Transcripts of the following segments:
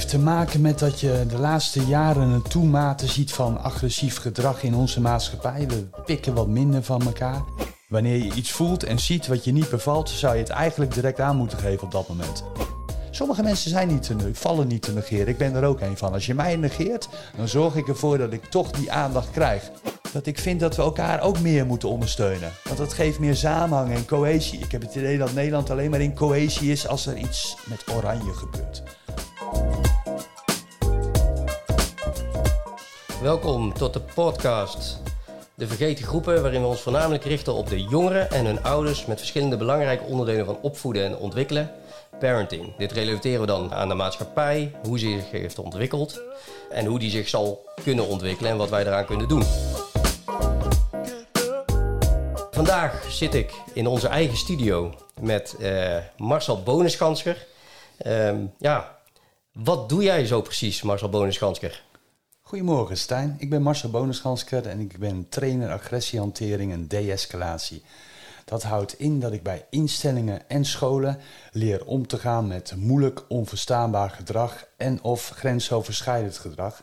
heeft te maken met dat je de laatste jaren een toemate ziet van agressief gedrag in onze maatschappij. We pikken wat minder van elkaar. Wanneer je iets voelt en ziet wat je niet bevalt, zou je het eigenlijk direct aan moeten geven op dat moment. Sommige mensen zijn niet te, vallen niet te negeren. Ik ben er ook een van. Als je mij negeert, dan zorg ik ervoor dat ik toch die aandacht krijg. Dat ik vind dat we elkaar ook meer moeten ondersteunen. Want dat geeft meer samenhang en cohesie. Ik heb het idee dat Nederland alleen maar in cohesie is als er iets met oranje gebeurt. Welkom tot de podcast De Vergeten Groepen, waarin we ons voornamelijk richten op de jongeren en hun ouders met verschillende belangrijke onderdelen van opvoeden en ontwikkelen. Parenting. Dit relateren we dan aan de maatschappij, hoe ze zich heeft ontwikkeld en hoe die zich zal kunnen ontwikkelen en wat wij eraan kunnen doen. Vandaag zit ik in onze eigen studio met uh, Marcel Bonenschansker. Uh, ja, wat doe jij zo precies, Marcel Bonenschansker? Goedemorgen Stijn, ik ben Marcel Bonenschansker en ik ben trainer agressiehantering en de-escalatie. Dat houdt in dat ik bij instellingen en scholen leer om te gaan met moeilijk onverstaanbaar gedrag en of grensoverschrijdend gedrag.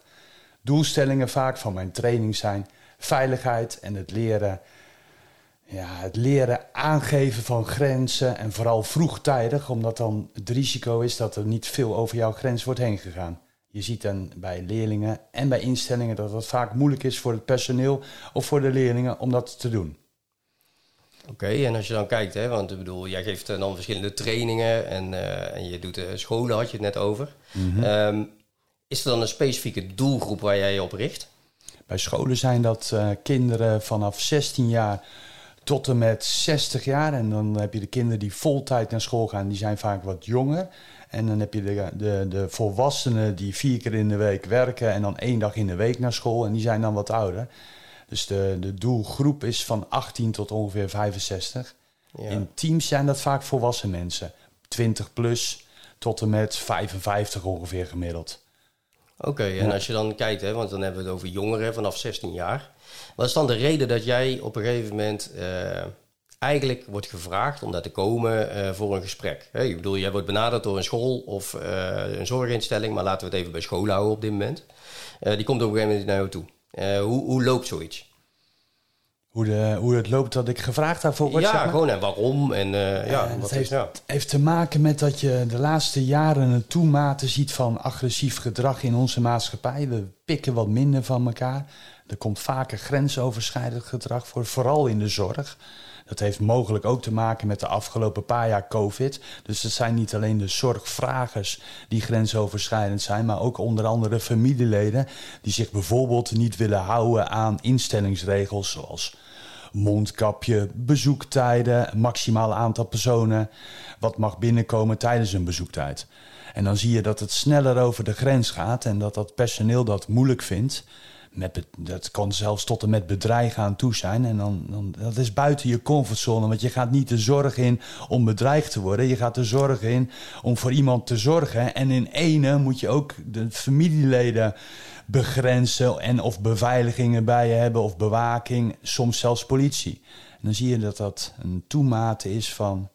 Doelstellingen vaak van mijn training zijn veiligheid en het leren, ja, het leren aangeven van grenzen en vooral vroegtijdig, omdat dan het risico is dat er niet veel over jouw grens wordt heen gegaan. Je ziet dan bij leerlingen en bij instellingen dat het vaak moeilijk is voor het personeel of voor de leerlingen om dat te doen. Oké, en als je dan kijkt, hè, want ik bedoel, jij geeft dan verschillende trainingen en, uh, en je doet uh, scholen, had je het net over. Mm -hmm. is er dan een specifieke doelgroep waar jij je op richt? Bij scholen zijn dat uh, kinderen vanaf 16 jaar tot en met 60 jaar. En dan heb je de kinderen die voltijd naar school gaan, die zijn vaak wat jonger. En dan heb je de, de, de volwassenen die vier keer in de week werken en dan één dag in de week naar school. En die zijn dan wat ouder. Dus de, de doelgroep is van 18 tot ongeveer 65. Ja. In teams zijn dat vaak volwassen mensen. 20 plus tot en met 55 ongeveer gemiddeld. Oké, en als je dan kijkt, hè, want dan hebben we het over jongeren vanaf 16 jaar. Wat is dan de reden dat jij op een gegeven moment uh, eigenlijk wordt gevraagd om daar te komen uh, voor een gesprek? Hè, ik bedoel, jij wordt benaderd door een school of uh, een zorginstelling, maar laten we het even bij school houden op dit moment. die komt op een gegeven moment naar jou toe. Hoe, hoe loopt zoiets? Hoe, de, hoe het loopt dat ik gevraagd daarvoor word? Ja, zeg maar? gewoon en waarom. En, ja, het wat heeft, is, ja. heeft te maken met dat je de laatste jaren een toemate ziet van agressief gedrag in onze maatschappij. We pikken wat minder van elkaar. Er komt vaker grensoverschrijdend gedrag voor, vooral in de zorg. Dat heeft mogelijk ook te maken met de afgelopen paar jaar COVID. Dus het zijn niet alleen de zorgvragers die grensoverschrijdend zijn, maar ook onder andere familieleden die zich bijvoorbeeld niet willen houden aan instellingsregels zoals mondkapje, bezoektijden, maximaal aantal personen, wat mag binnenkomen tijdens een bezoektijd. En dan zie je dat het sneller over de grens gaat en dat dat personeel dat moeilijk vindt. Met, dat kan zelfs tot en met bedreigen aan toe zijn. En dan, dan, dat is buiten je comfortzone. Want je gaat niet de zorg in om bedreigd te worden. Je gaat de zorg in om voor iemand te zorgen. En in ene moet je ook de familieleden begrenzen. En of beveiligingen bij je hebben of bewaking. Soms zelfs politie. Dan zie je dat dat een toemate is van...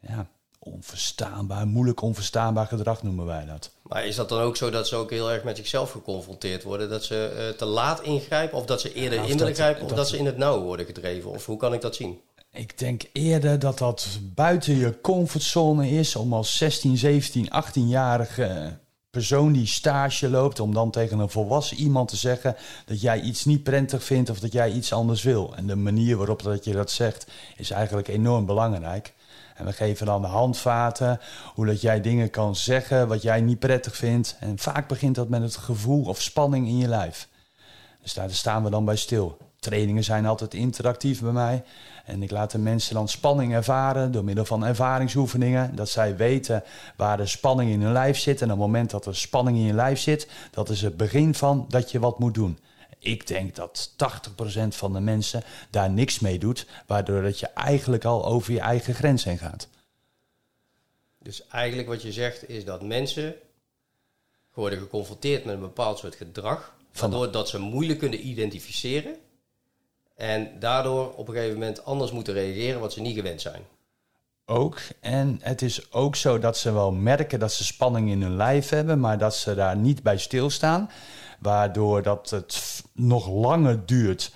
Ja, onverstaanbaar, moeilijk onverstaanbaar gedrag noemen wij dat. Maar is dat dan ook zo dat ze ook heel erg met zichzelf geconfronteerd worden? Dat ze uh, te laat ingrijpen of dat ze eerder ja, in willen grijpen of dat, dat, ze in het nauw worden gedreven? Of hoe kan ik dat zien? Ik denk eerder dat dat buiten je comfortzone is om als 16, 17, 18-jarige persoon die stage loopt, om dan tegen een volwassen iemand te zeggen dat jij iets niet prettig vindt of dat jij iets anders wil. En de manier waarop dat je dat zegt is eigenlijk enorm belangrijk. En we geven dan de handvaten, hoe dat jij dingen kan zeggen wat jij niet prettig vindt. En vaak begint dat met het gevoel of spanning in je lijf. Dus daar staan we dan bij stil. Trainingen zijn altijd interactief bij mij. En ik laat de mensen dan spanning ervaren door middel van ervaringsoefeningen. Dat zij weten waar de spanning in hun lijf zit. En op het moment dat er spanning in je lijf zit, dat is het begin van dat je wat moet doen. Ik denk dat 80% van de mensen daar niks mee doet, waardoor dat je eigenlijk al over je eigen grens heen gaat. Dus eigenlijk wat je zegt is dat mensen worden geconfronteerd met een bepaald soort gedrag, waardoor dat ze moeilijk kunnen identificeren en daardoor op een gegeven moment anders moeten reageren wat ze niet gewend zijn. Ook. En het is ook zo dat ze wel merken dat ze spanning in hun lijf hebben, maar dat ze daar niet bij stilstaan. Waardoor dat het nog langer duurt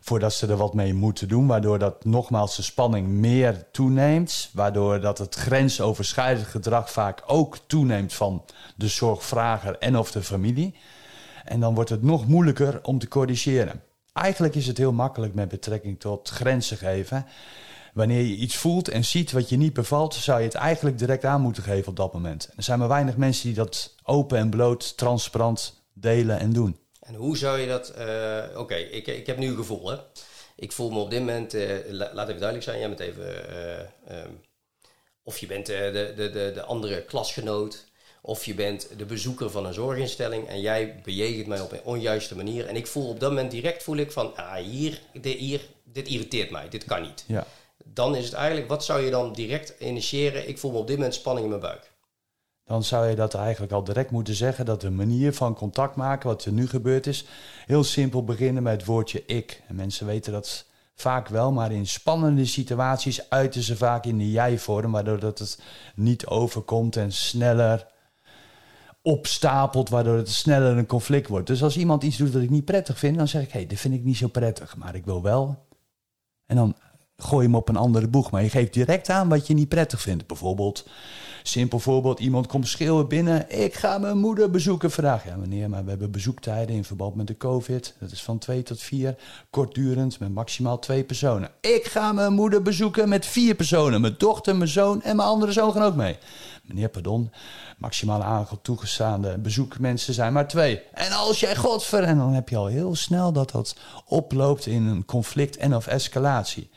voordat ze er wat mee moeten doen. Waardoor dat nogmaals de spanning meer toeneemt. Waardoor dat het grensoverschrijdend gedrag vaak ook toeneemt van de zorgvrager en of de familie. En dan wordt het nog moeilijker om te corrigeren. Eigenlijk is het heel makkelijk met betrekking tot grenzen geven. Wanneer je iets voelt en ziet wat je niet bevalt, zou je het eigenlijk direct aan moeten geven op dat moment. Er zijn maar weinig mensen die dat open en bloot, transparant delen en doen. En hoe zou je dat... Uh, Oké, ik, ik heb nu een gevoel, hè. Ik voel me op dit moment... Uh, laat even duidelijk zijn, jij bent even... Uh, um, of je bent de, de, de, de andere klasgenoot... Of je bent de bezoeker van een zorginstelling en jij bejegent mij op een onjuiste manier. En ik voel op dat moment direct voel ik van, ah, hier, dit, hier, dit irriteert mij, dit kan niet. Ja. Dan is het eigenlijk, wat zou je dan direct initiëren? Ik voel me op dit moment spanning in mijn buik dan zou je dat eigenlijk al direct moeten zeggen. Dat de manier van contact maken, wat er nu gebeurd is, heel simpel beginnen met het woordje ik. En mensen weten dat vaak wel, maar in spannende situaties uiten ze vaak in de jij-vorm, waardoor dat het niet overkomt en sneller opstapelt, waardoor het sneller een conflict wordt. Dus als iemand iets doet dat ik niet prettig vind, dan zeg ik: hé, hey, dit vind ik niet zo prettig, maar ik wil wel. En dan gooi hem op een andere boeg, maar je geeft direct aan wat je niet prettig vindt. Bijvoorbeeld Simpel voorbeeld, iemand komt schreeuwen binnen. Ik ga mijn moeder bezoeken vandaag. Ja meneer, maar we hebben bezoektijden in verband met de covid. Dat is van twee tot vier, kortdurend, met maximaal twee personen. Ik ga mijn moeder bezoeken met vier personen. Mijn dochter, mijn zoon en mijn andere zoon gaan ook mee. Meneer, pardon, maximaal aantal toegestaande bezoekmensen zijn maar twee. En als jij godver... En dan heb je al heel snel dat dat oploopt in een conflict en of escalatie.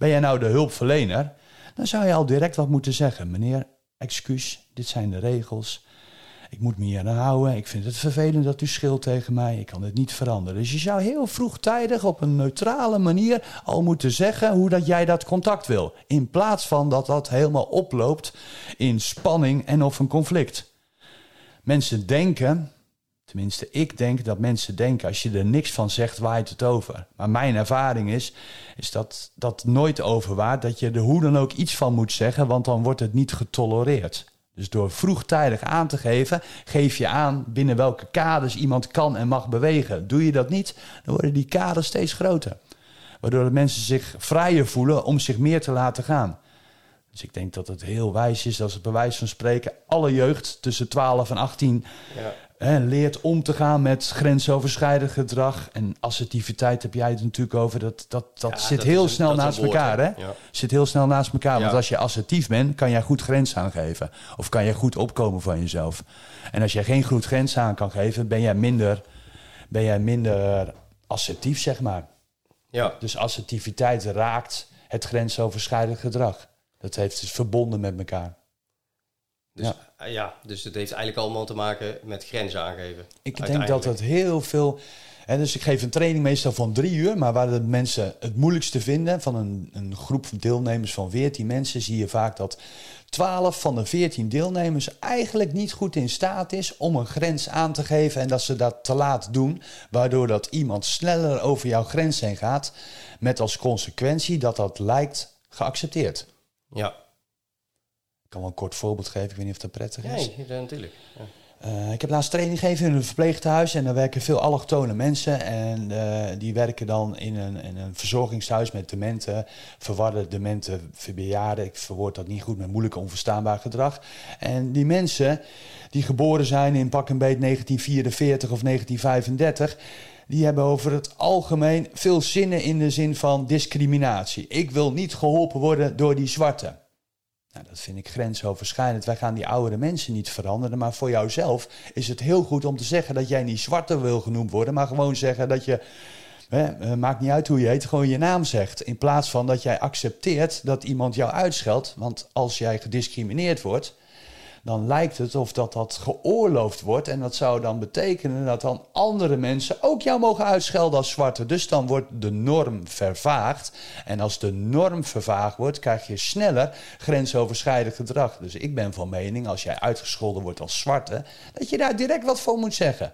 Ben jij nou de hulpverlener? Dan zou je al direct wat moeten zeggen. Meneer, excuus, dit zijn de regels. Ik moet me hier aan houden. Ik vind het vervelend dat u schilt tegen mij. Ik kan het niet veranderen. Dus je zou heel vroegtijdig op een neutrale manier al moeten zeggen hoe dat jij dat contact wil. In plaats van dat dat helemaal oploopt in spanning en of een conflict. Mensen denken, tenminste ik denk dat mensen denken, als je er niks van zegt, waait het over. Maar mijn ervaring is, is dat dat nooit overwaart. Dat je er hoe dan ook iets van moet zeggen, want dan wordt het niet getolereerd. Dus door vroegtijdig aan te geven, geef je aan binnen welke kaders iemand kan en mag bewegen. Doe je dat niet, dan worden die kaders steeds groter. Waardoor de mensen zich vrijer voelen om zich meer te laten gaan. Dus ik denk dat het heel wijs is als het bewijs van spreken alle jeugd tussen 12 en 18 ja leert om te gaan met grensoverschrijdend gedrag. En assertiviteit heb jij het natuurlijk over. Dat, dat, dat zit heel snel naast elkaar. Hè? Zit heel snel naast elkaar. Want als je assertief bent, kan jij goed grens aangeven. Of kan je goed opkomen van jezelf. En als jij geen goed grens aan kan geven, ben jij minder, ben jij minder assertief, zeg maar. Ja. Dus assertiviteit raakt het grensoverschrijdend gedrag. Dat heeft dus verbonden met elkaar. Dus, ja. Eh, ja, dus het heeft eigenlijk allemaal te maken met grenzen aangeven. Ik denk dat het heel veel. Hè, dus ik geef een training meestal van drie uur, maar waar de mensen het moeilijkste vinden van een, een groep deelnemers van 14 mensen, zie je vaak dat 12 van de 14 deelnemers eigenlijk niet goed in staat is om een grens aan te geven en dat ze dat te laat doen, waardoor dat iemand sneller over jouw grens heen gaat, met als consequentie dat dat lijkt geaccepteerd. Ja, ik kan wel een kort voorbeeld geven, ik weet niet of dat prettig is. Nee, natuurlijk. Ja. Uh, ik heb laatst training gegeven in een verpleeghuis en daar werken veel allochtone mensen. En uh, die werken dan in een, in een verzorgingshuis met dementen, verwarde dementen, bejaarden. Ik verwoord dat niet goed met moeilijk onverstaanbaar gedrag. En die mensen die geboren zijn in pak een beet 1944 of 1935 die hebben over het algemeen veel zinnen in de zin van discriminatie. Ik wil niet geholpen worden door die zwarte. Nou, dat vind ik grensoverschrijdend. Wij gaan die oudere mensen niet veranderen. Maar voor jouzelf is het heel goed om te zeggen dat jij niet zwarte wil genoemd worden. Maar gewoon zeggen dat je. Hè, eh, maakt niet uit hoe je heet, gewoon je naam zegt. In plaats van dat jij accepteert dat iemand jou uitscheldt. Want als jij gediscrimineerd wordt, dan lijkt het of dat dat geoorloofd wordt. En dat zou dan betekenen dat dan andere mensen ook jou mogen uitschelden als zwarte. Dus dan wordt de norm vervaagd. En als de norm vervaagd wordt, krijg je sneller grensoverschrijdend gedrag. Dus ik ben van mening, als jij uitgescholden wordt als zwarte, dat je daar direct wat voor moet zeggen.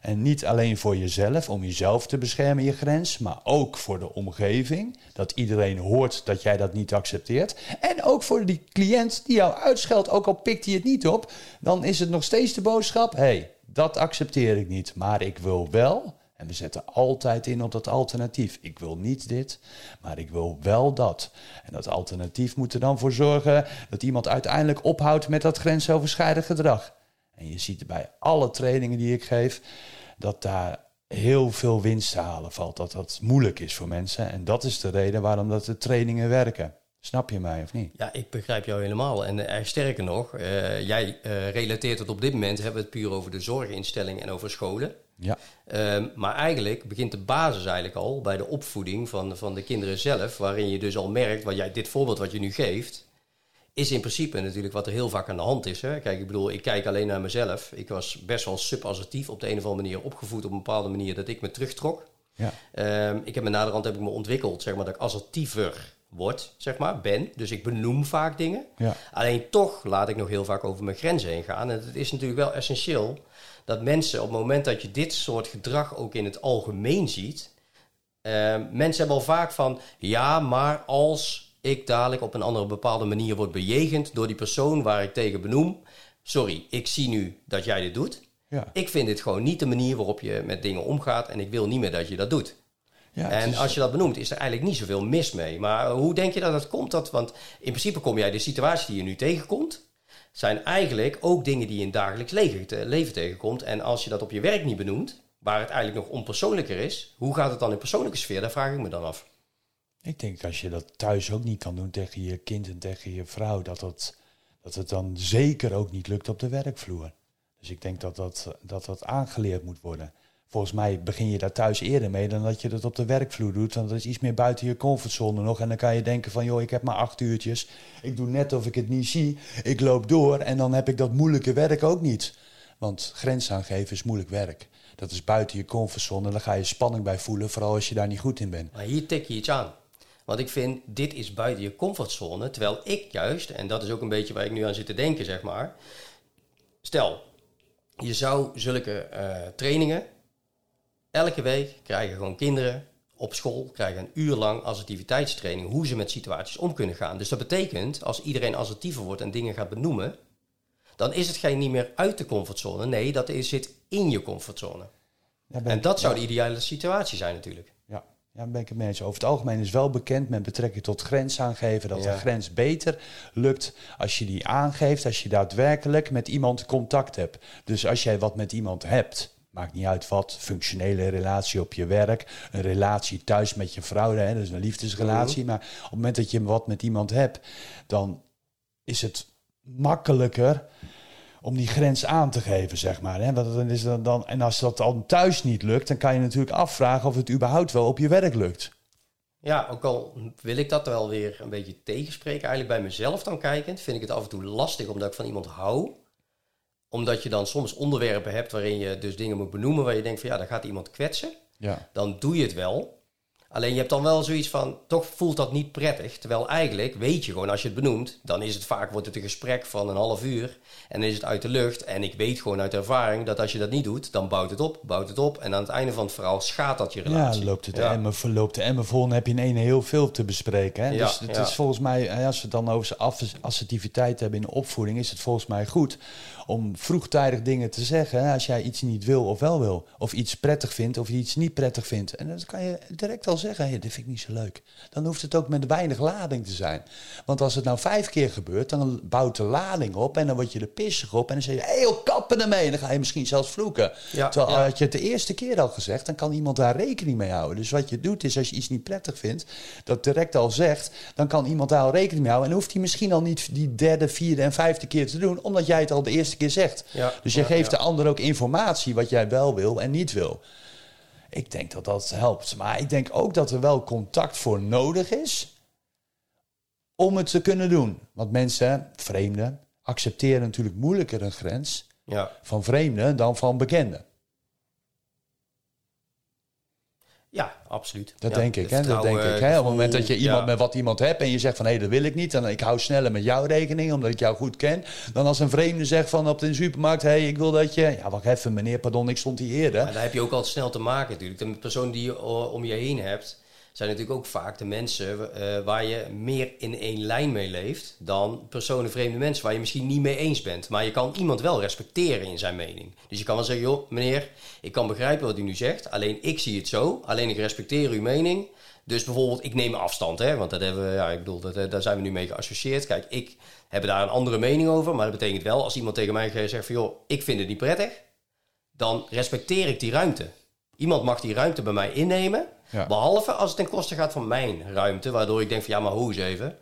En niet alleen voor jezelf, om jezelf te beschermen, je grens, maar ook voor de omgeving. Dat iedereen hoort dat jij dat niet accepteert. En ook voor die cliënt die jou uitscheldt, ook al pikt hij het niet op, dan is het nog steeds de boodschap: hé, hey, dat accepteer ik niet, maar ik wil wel. En we zetten altijd in op dat alternatief. Ik wil niet dit, maar ik wil wel dat. En dat alternatief moet er dan voor zorgen dat iemand uiteindelijk ophoudt met dat grensoverschrijdend gedrag. En je ziet bij alle trainingen die ik geef dat daar heel veel winst te halen valt. Dat dat moeilijk is voor mensen. En dat is de reden waarom dat de trainingen werken. Snap je mij of niet? Ja, ik begrijp jou helemaal. En uh, sterker nog, uh, jij uh, relateert het op dit moment, hebben we het puur over de zorginstellingen en over scholen. Ja. Um, maar eigenlijk begint de basis eigenlijk al bij de opvoeding van, van de kinderen zelf, waarin je dus al merkt, wat jij, dit voorbeeld wat je nu geeft, is in principe natuurlijk wat er heel vaak aan de hand is. Hè? Kijk, ik bedoel, ik kijk alleen naar mezelf. Ik was best wel subassertief op de een of andere manier opgevoed op een bepaalde manier dat ik me terugtrok. Ja. Um, ik heb me naderhand heb ik me ontwikkeld, zeg maar, dat ik assertiever word, zeg maar, ben. Dus ik benoem vaak dingen. Ja. Alleen toch laat ik nog heel vaak over mijn grenzen heen gaan. En het is natuurlijk wel essentieel dat mensen op het moment dat je dit soort gedrag ook in het algemeen ziet, uh, mensen hebben al vaak van, ja, maar als ik dadelijk op een andere bepaalde manier word bejegend door die persoon waar ik tegen benoem, sorry, ik zie nu dat jij dit doet. Ja. Ik vind dit gewoon niet de manier waarop je met dingen omgaat en ik wil niet meer dat je dat doet. Ja, en is, als je dat benoemt, is er eigenlijk niet zoveel mis mee. Maar hoe denk je dat dat komt? Dat, want in principe kom jij de situatie die je nu tegenkomt, zijn eigenlijk ook dingen die je in dagelijks leven tegenkomt. En als je dat op je werk niet benoemt, waar het eigenlijk nog onpersoonlijker is, hoe gaat het dan in persoonlijke sfeer? Daar vraag ik me dan af. Ik denk als je dat thuis ook niet kan doen tegen je kind en tegen je vrouw, dat, dat, dat het dan zeker ook niet lukt op de werkvloer. Dus ik denk dat dat, dat, dat aangeleerd moet worden. Volgens mij begin je daar thuis eerder mee dan dat je dat op de werkvloer doet. Want dat is iets meer buiten je comfortzone nog. En dan kan je denken van, joh, ik heb maar acht uurtjes. Ik doe net of ik het niet zie. Ik loop door en dan heb ik dat moeilijke werk ook niet. Want grens aangeven is moeilijk werk. Dat is buiten je comfortzone. Daar ga je spanning bij voelen, vooral als je daar niet goed in bent. Maar hier tik je iets aan. Want ik vind, dit is buiten je comfortzone. Terwijl ik juist, en dat is ook een beetje waar ik nu aan zit te denken, zeg maar. Stel, je zou zulke uh, trainingen elke week krijgen gewoon kinderen op school krijgen een uur lang assertiviteitstraining hoe ze met situaties om kunnen gaan. Dus dat betekent als iedereen assertiever wordt en dingen gaat benoemen, dan is het geen niet meer uit de comfortzone. Nee, dat is, zit in je comfortzone. Ja, en dat zou de ideale situatie zijn natuurlijk. Ja, ben ik het mee eens. Over het algemeen is wel bekend met betrekking tot grens aangeven dat Ja. de grens beter lukt als je die aangeeft, als je daadwerkelijk met iemand contact hebt. Dus als jij wat met iemand hebt, maakt niet uit wat, functionele relatie op je werk, een relatie thuis met je vrouw, hè, dat is een liefdesrelatie. Maar op het moment dat je wat met iemand hebt, dan is het makkelijker om die grens aan te geven, zeg maar. Hè? Want dan is dat dan, en als dat dan thuis niet lukt, dan kan je natuurlijk afvragen of het überhaupt wel op je werk lukt. Ja, ook al wil ik dat wel weer een beetje tegenspreken, eigenlijk bij mezelf dan kijkend, vind ik het af en toe lastig omdat ik van iemand hou. Omdat je dan soms onderwerpen hebt waarin je dus dingen moet benoemen waar je denkt van ja, dan gaat iemand kwetsen. Ja. Dan doe je het wel. Alleen je hebt dan wel zoiets van, toch voelt dat niet prettig. Terwijl eigenlijk weet je gewoon, als je het benoemt, dan is het vaak, wordt het een gesprek van een half uur. En dan is het uit de lucht. En ik weet gewoon uit ervaring dat als je dat niet doet, dan bouwt het op, bouwt het op. En aan het einde van het verhaal schaadt dat je Ja, relatie. loopt het Ja. emmer, verloopt de emmer vol en heb je in één heel veel te bespreken. Hè? Ja, dus het ja. is volgens mij, als we het dan over assertiviteit hebben in de opvoeding, is het volgens mij goed om vroegtijdig dingen te zeggen. Hè? Als jij iets niet wil of wel wil, of iets prettig vindt of iets niet prettig vindt. En dan kan je direct al zeggen, hey, dit vind ik niet zo leuk. Dan hoeft het ook met weinig lading te zijn. Want als het nou vijf keer gebeurt, dan bouwt de lading op en dan word je er pissig op. En dan zeg je, hé, hey, kappen ermee. En dan ga je misschien zelfs vloeken. Ja, Terwijl ja. had je het de eerste keer al gezegd, dan kan iemand daar rekening mee houden. Dus wat je doet is, als je iets niet prettig vindt, dat direct al zegt, dan kan iemand daar al rekening mee houden. En hoeft hij misschien al niet die derde, vierde en vijfde keer te doen, omdat jij het al de eerste keer zegt. Ja, Dus je geeft de ander ook informatie wat jij wel wil en niet wil. Ik denk dat dat helpt. Maar ik denk ook dat er wel contact voor nodig is om het te kunnen doen. Want mensen, vreemden, accepteren natuurlijk moeilijker een grens Ja. van vreemden dan van bekenden. Ja, absoluut. Dat Ja, denk ik. Hè? Dat denk ik. Hè? Op het moment dat je iemand ja. met wat iemand hebt en je zegt van hé, dat wil ik niet. En ik hou sneller met jouw rekening omdat ik jou goed ken. Dan als een vreemde zegt van op de supermarkt, hé, ik wil dat je. Ja, wacht even, meneer, pardon, ik stond hier eerder. Maar daar heb je ook altijd snel te maken natuurlijk. De personen die je om je heen hebt, zijn natuurlijk ook vaak de mensen eh, waar je meer in één lijn mee leeft dan personen, vreemde mensen waar je misschien niet mee eens bent. Maar je kan iemand wel respecteren in zijn mening. Dus je kan wel zeggen, joh, meneer, ik kan begrijpen wat u nu zegt, alleen ik zie het zo, alleen ik respecteer uw mening. Dus bijvoorbeeld, ik neem afstand, hè, want dat hebben we, ja, ik bedoel, dat, eh, daar zijn we nu mee geassocieerd. Kijk, ik heb daar een andere mening over, maar dat betekent wel, als iemand tegen mij zegt van, joh, ik vind het niet prettig, dan respecteer ik die ruimte. Iemand mag die ruimte bij mij innemen, Ja. behalve als het ten koste gaat van mijn ruimte, waardoor ik denk van, ja, maar hoe eens even.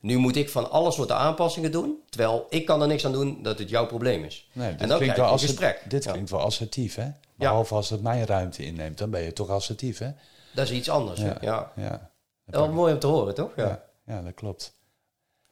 Nu moet ik van alle soorten aanpassingen doen, terwijl ik kan er niks aan doen dat het jouw probleem is. Nee, en dan krijg je een asser- gesprek. Dit Ja. klinkt wel assertief, hè? Behalve als het mijn ruimte inneemt, dan ben je toch assertief, hè? Dat is iets anders. Ja. Ja. Ja, Wel mooi om te horen, toch? Ja. ja. ja dat klopt.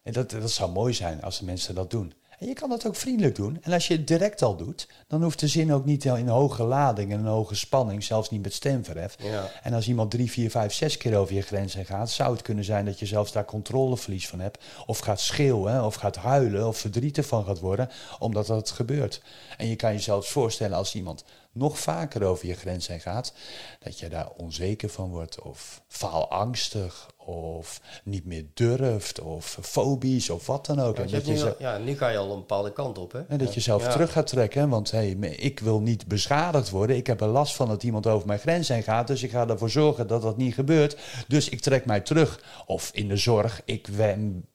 En dat, dat zou mooi zijn als de mensen dat doen. En je kan dat ook vriendelijk doen. En als je het direct al doet, dan hoeft de zin ook niet in hoge lading en een hoge spanning, zelfs niet met stemverhef. Ja. En als iemand drie, vier, vijf, zes keer over je grens heen gaat, zou het kunnen zijn dat je zelfs daar controleverlies van hebt. Of gaat schreeuwen, of gaat huilen, of verdrietig van gaat worden, omdat dat gebeurt. En je kan je zelfs voorstellen als iemand nog vaker over je grens heen gaat, dat je daar onzeker van wordt, of faalangstig, of niet meer durft, of fobisch, of wat dan ook. Want En dat je nu, ja, nu ga je al een bepaalde kant op, hè? en dat je zelf Ja. terug gaat trekken. Want hey, ik wil niet beschadigd worden. Ik heb er last van dat iemand over mijn grens heen gaat. Dus ik ga ervoor zorgen dat dat niet gebeurt. Dus ik trek mij terug. Of in de zorg, ik wen,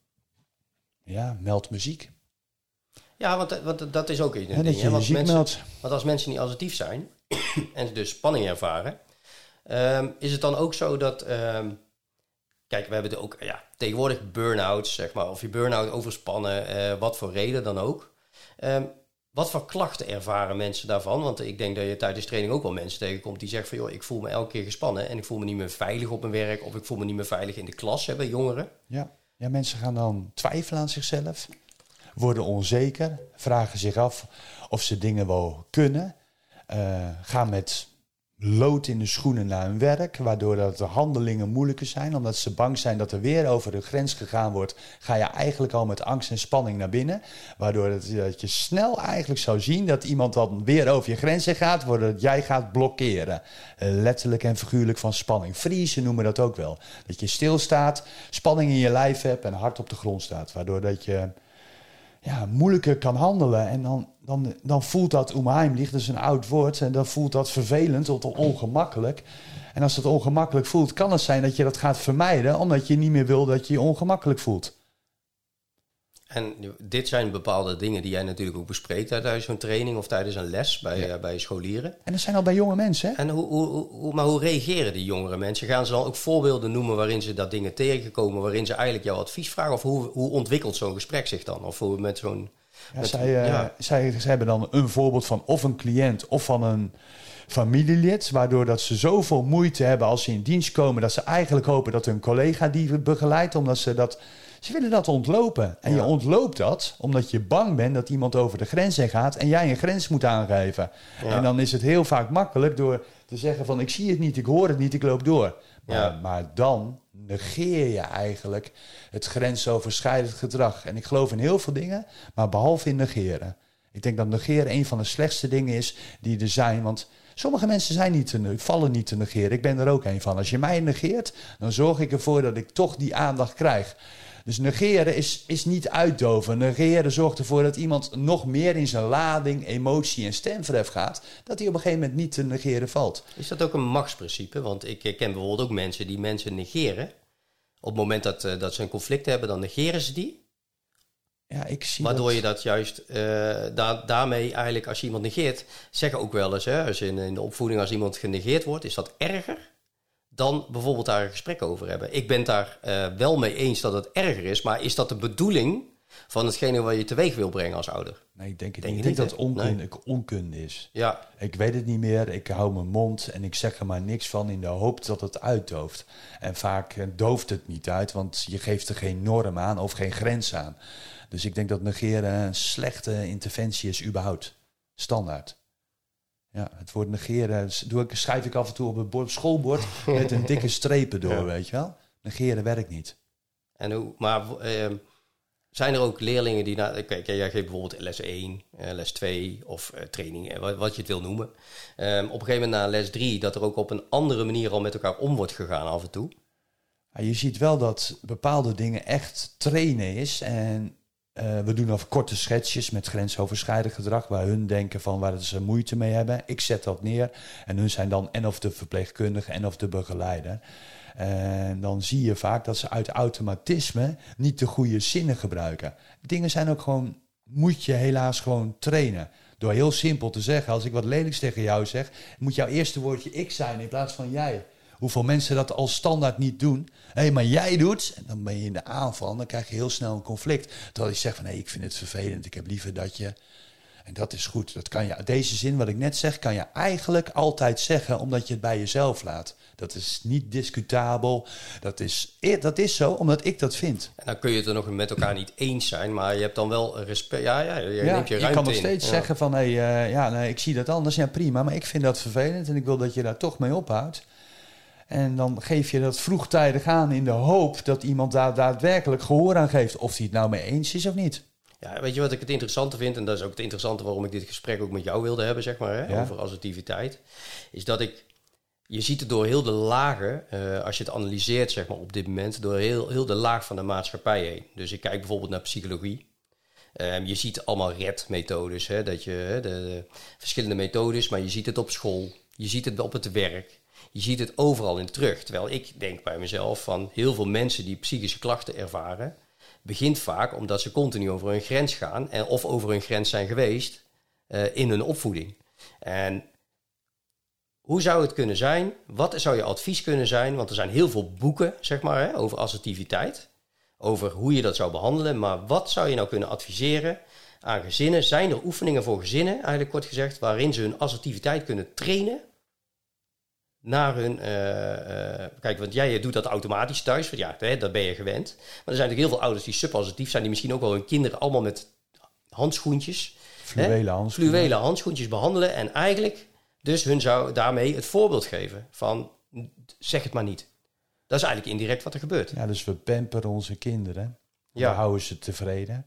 ja, meld muziek. Ja, want, want dat is ook een En ding. dat je want, muziek mensen, meldt. want als mensen niet assertief zijn en dus spanning ervaren, ehm, is het dan ook zo dat. ehm, kijk, we hebben er ook ja, tegenwoordig burn-outs, zeg maar. Of je burn-out overspannen, eh, wat voor reden dan ook. Ehm, wat voor klachten ervaren mensen daarvan? Want ik denk dat je tijdens training ook wel mensen tegenkomt die zeggen van... joh, ik voel me elke keer gespannen en ik voel me niet meer veilig op mijn werk... of ik voel me niet meer veilig in de klas, hè, bij jongeren. Ja. ja, mensen gaan dan twijfelen aan zichzelf. Worden onzeker. Vragen zich af of ze dingen wel kunnen. eh, gaan met lood in de schoenen naar hun werk, waardoor dat de handelingen moeilijker zijn, omdat ze bang zijn dat er weer over de grens gegaan wordt, ga je eigenlijk al met angst en spanning naar binnen, waardoor dat je snel eigenlijk zou zien dat iemand dan weer over je grenzen gaat, waardoor jij gaat blokkeren. Letterlijk en figuurlijk van spanning. Vriezen noemen dat ook wel. Dat je stilstaat, spanning in je lijf hebt en hard op de grond staat, waardoor dat je ja, moeilijker kan handelen. En dan, dan, dan voelt dat onheimlich, dat is een oud woord, en dan voelt dat vervelend of ongemakkelijk. En als dat ongemakkelijk voelt, kan het zijn dat je dat gaat vermijden, omdat je niet meer wil dat je je ongemakkelijk voelt. En dit zijn bepaalde dingen die jij natuurlijk ook bespreekt tijdens zo'n training of tijdens een les bij, eh, bij scholieren. En dat zijn al bij jonge mensen. Hè? En hoe, hoe, hoe, maar hoe reageren die jongere mensen? Gaan ze dan ook voorbeelden noemen waarin ze dat dingen tegenkomen, waarin ze eigenlijk jouw advies vragen? Of hoe, hoe ontwikkelt zo'n gesprek zich dan? Of hoe met zo'n. Ja, met- zij, eh, ja. zij, zij hebben dan een voorbeeld van of een cliënt of van een familielid, waardoor dat ze zoveel moeite hebben als ze in dienst komen, dat ze eigenlijk hopen dat hun collega die begeleidt, omdat ze dat... Ze willen dat ontlopen. En je ontloopt dat omdat je bang bent dat iemand over de grens heen gaat en jij een grens moet aangeven. Ja. En dan is het heel vaak makkelijk door te zeggen van ik zie het niet, ik hoor het niet, ik loop door. Maar, Ja. maar dan negeer je eigenlijk het grensoverschrijdend gedrag. En ik geloof in heel veel dingen, maar behalve in negeren. Ik denk dat negeren een van de slechtste dingen is die er zijn. Want sommige mensen zijn niet te, vallen niet te negeren. Ik ben er ook een van. Als je mij negeert, dan zorg ik ervoor dat ik toch die aandacht krijg. Dus negeren is, is niet uitdoven. Negeren zorgt ervoor dat iemand nog meer in zijn lading, emotie en stemverhef gaat. Dat hij op een gegeven moment niet te negeren valt. Is dat ook een machtsprincipe? Want ik ken bijvoorbeeld ook mensen die mensen negeren. Op het moment dat, eh, dat ze een conflict hebben, dan negeren ze die. Ja, ik zie Waardoor dat. je dat juist eh, da- daarmee eigenlijk, als je iemand negeert, zeggen ook wel eens, hè, als in, in de opvoeding als iemand genegeerd wordt, is dat erger dan bijvoorbeeld daar een gesprek over hebben. Ik ben het daar eh, wel mee eens dat het erger is, maar is dat de bedoeling van hetgene wat je teweeg wil brengen als ouder? Nee, ik denk het Denk niet. Ik denk dat het onkunde is. Ja, Ik weet het niet meer, ik hou mijn mond en ik zeg er maar niks van in de hoop dat het uitdooft. En vaak eh, dooft het niet uit, want je geeft er geen norm aan of geen grens aan. Dus ik denk dat negeren een slechte interventie is überhaupt. Standaard. Ja, het woord negeren doe ik, schrijf ik af en toe op het bord, schoolbord met een dikke strepen door, weet je wel. Negeren werkt niet. En hoe, maar ehm, zijn er ook leerlingen die... Na, kijk, jij geeft bijvoorbeeld les 1, eh, les 2 of uh, training, wat, wat, je het wil noemen. Ehm, op een gegeven moment na les 3 dat er ook op een andere manier al met elkaar om wordt gegaan af en toe. Ja, je ziet wel dat bepaalde dingen echt trainen is. En uh, we doen al korte schetsjes met grensoverschrijdend gedrag, waar hun denken van waar ze moeite mee hebben. Ik zet dat neer en hun zijn dan en of de verpleegkundige en of de begeleider. En dan zie je vaak dat ze uit automatisme niet de goede zinnen gebruiken. Dingen zijn ook gewoon, moet je helaas gewoon trainen. Door heel simpel te zeggen, als ik wat lelijks tegen jou zeg, moet jouw eerste woordje ik zijn in plaats van jij. Hoeveel mensen dat als standaard niet doen. Hé, hey, maar jij doet. En dan ben je in de aanval. Dan krijg je heel snel een conflict. Terwijl je zegt van hé, hey, ik vind het vervelend. Ik heb liever dat je. En dat is goed. Dat kan je, deze zin wat ik net zeg, kan je eigenlijk altijd zeggen, omdat je het bij jezelf laat. Dat is niet discutabel. Dat is, dat is zo, omdat ik dat vind. En dan kun je het er nog met elkaar niet eens zijn, maar je hebt dan wel respect. Ja, ja, je ja, neemt je ruimte Je kan nog in. steeds zeggen van, hé, hey, uh, ja, nee, ik zie dat anders. Ja, prima, maar ik vind dat vervelend en ik wil dat je daar toch mee ophoudt. En dan geef je dat vroegtijdig aan in de hoop dat iemand daar daadwerkelijk gehoor aan geeft. Of hij het nou mee eens is of niet. Ja, weet je wat ik het interessante vind, en dat is ook het interessante waarom ik dit gesprek ook met jou wilde hebben, zeg maar, hè, over assertiviteit, is dat ik, je ziet het door heel de lagen, uh, als je het analyseert, zeg maar, op dit moment, door heel, heel de laag van de maatschappij heen. Dus ik kijk bijvoorbeeld naar psychologie. Um, je ziet allemaal red-methodes, hè, dat je de, de verschillende methodes, maar je ziet het op school, je ziet het op het werk. Je ziet het overal in terug. Terwijl ik denk bij mezelf van heel veel mensen die psychische klachten ervaren, begint vaak omdat ze continu over hun grens gaan en of over hun grens zijn geweest uh, in hun opvoeding. En hoe zou het kunnen zijn? Wat zou je advies kunnen zijn? Want er zijn heel veel boeken, zeg maar, hè, over assertiviteit. Over hoe je dat zou behandelen. Maar wat zou je nou kunnen adviseren aan gezinnen? Zijn er oefeningen voor gezinnen, eigenlijk kort gezegd, waarin ze hun assertiviteit kunnen trainen? Naar hun. Uh, uh, kijk, want jij doet dat automatisch thuis, ja, hè, dat ben je gewend. Maar er zijn natuurlijk heel veel ouders die subassertief zijn, die misschien ook wel hun kinderen allemaal met handschoentjes, fluwelen handschoentjes behandelen. En eigenlijk dus hun zou daarmee het voorbeeld geven van zeg het maar niet. Dat is eigenlijk indirect wat er gebeurt. Ja, dus we pamperen onze kinderen. Ja. We houden ze tevreden.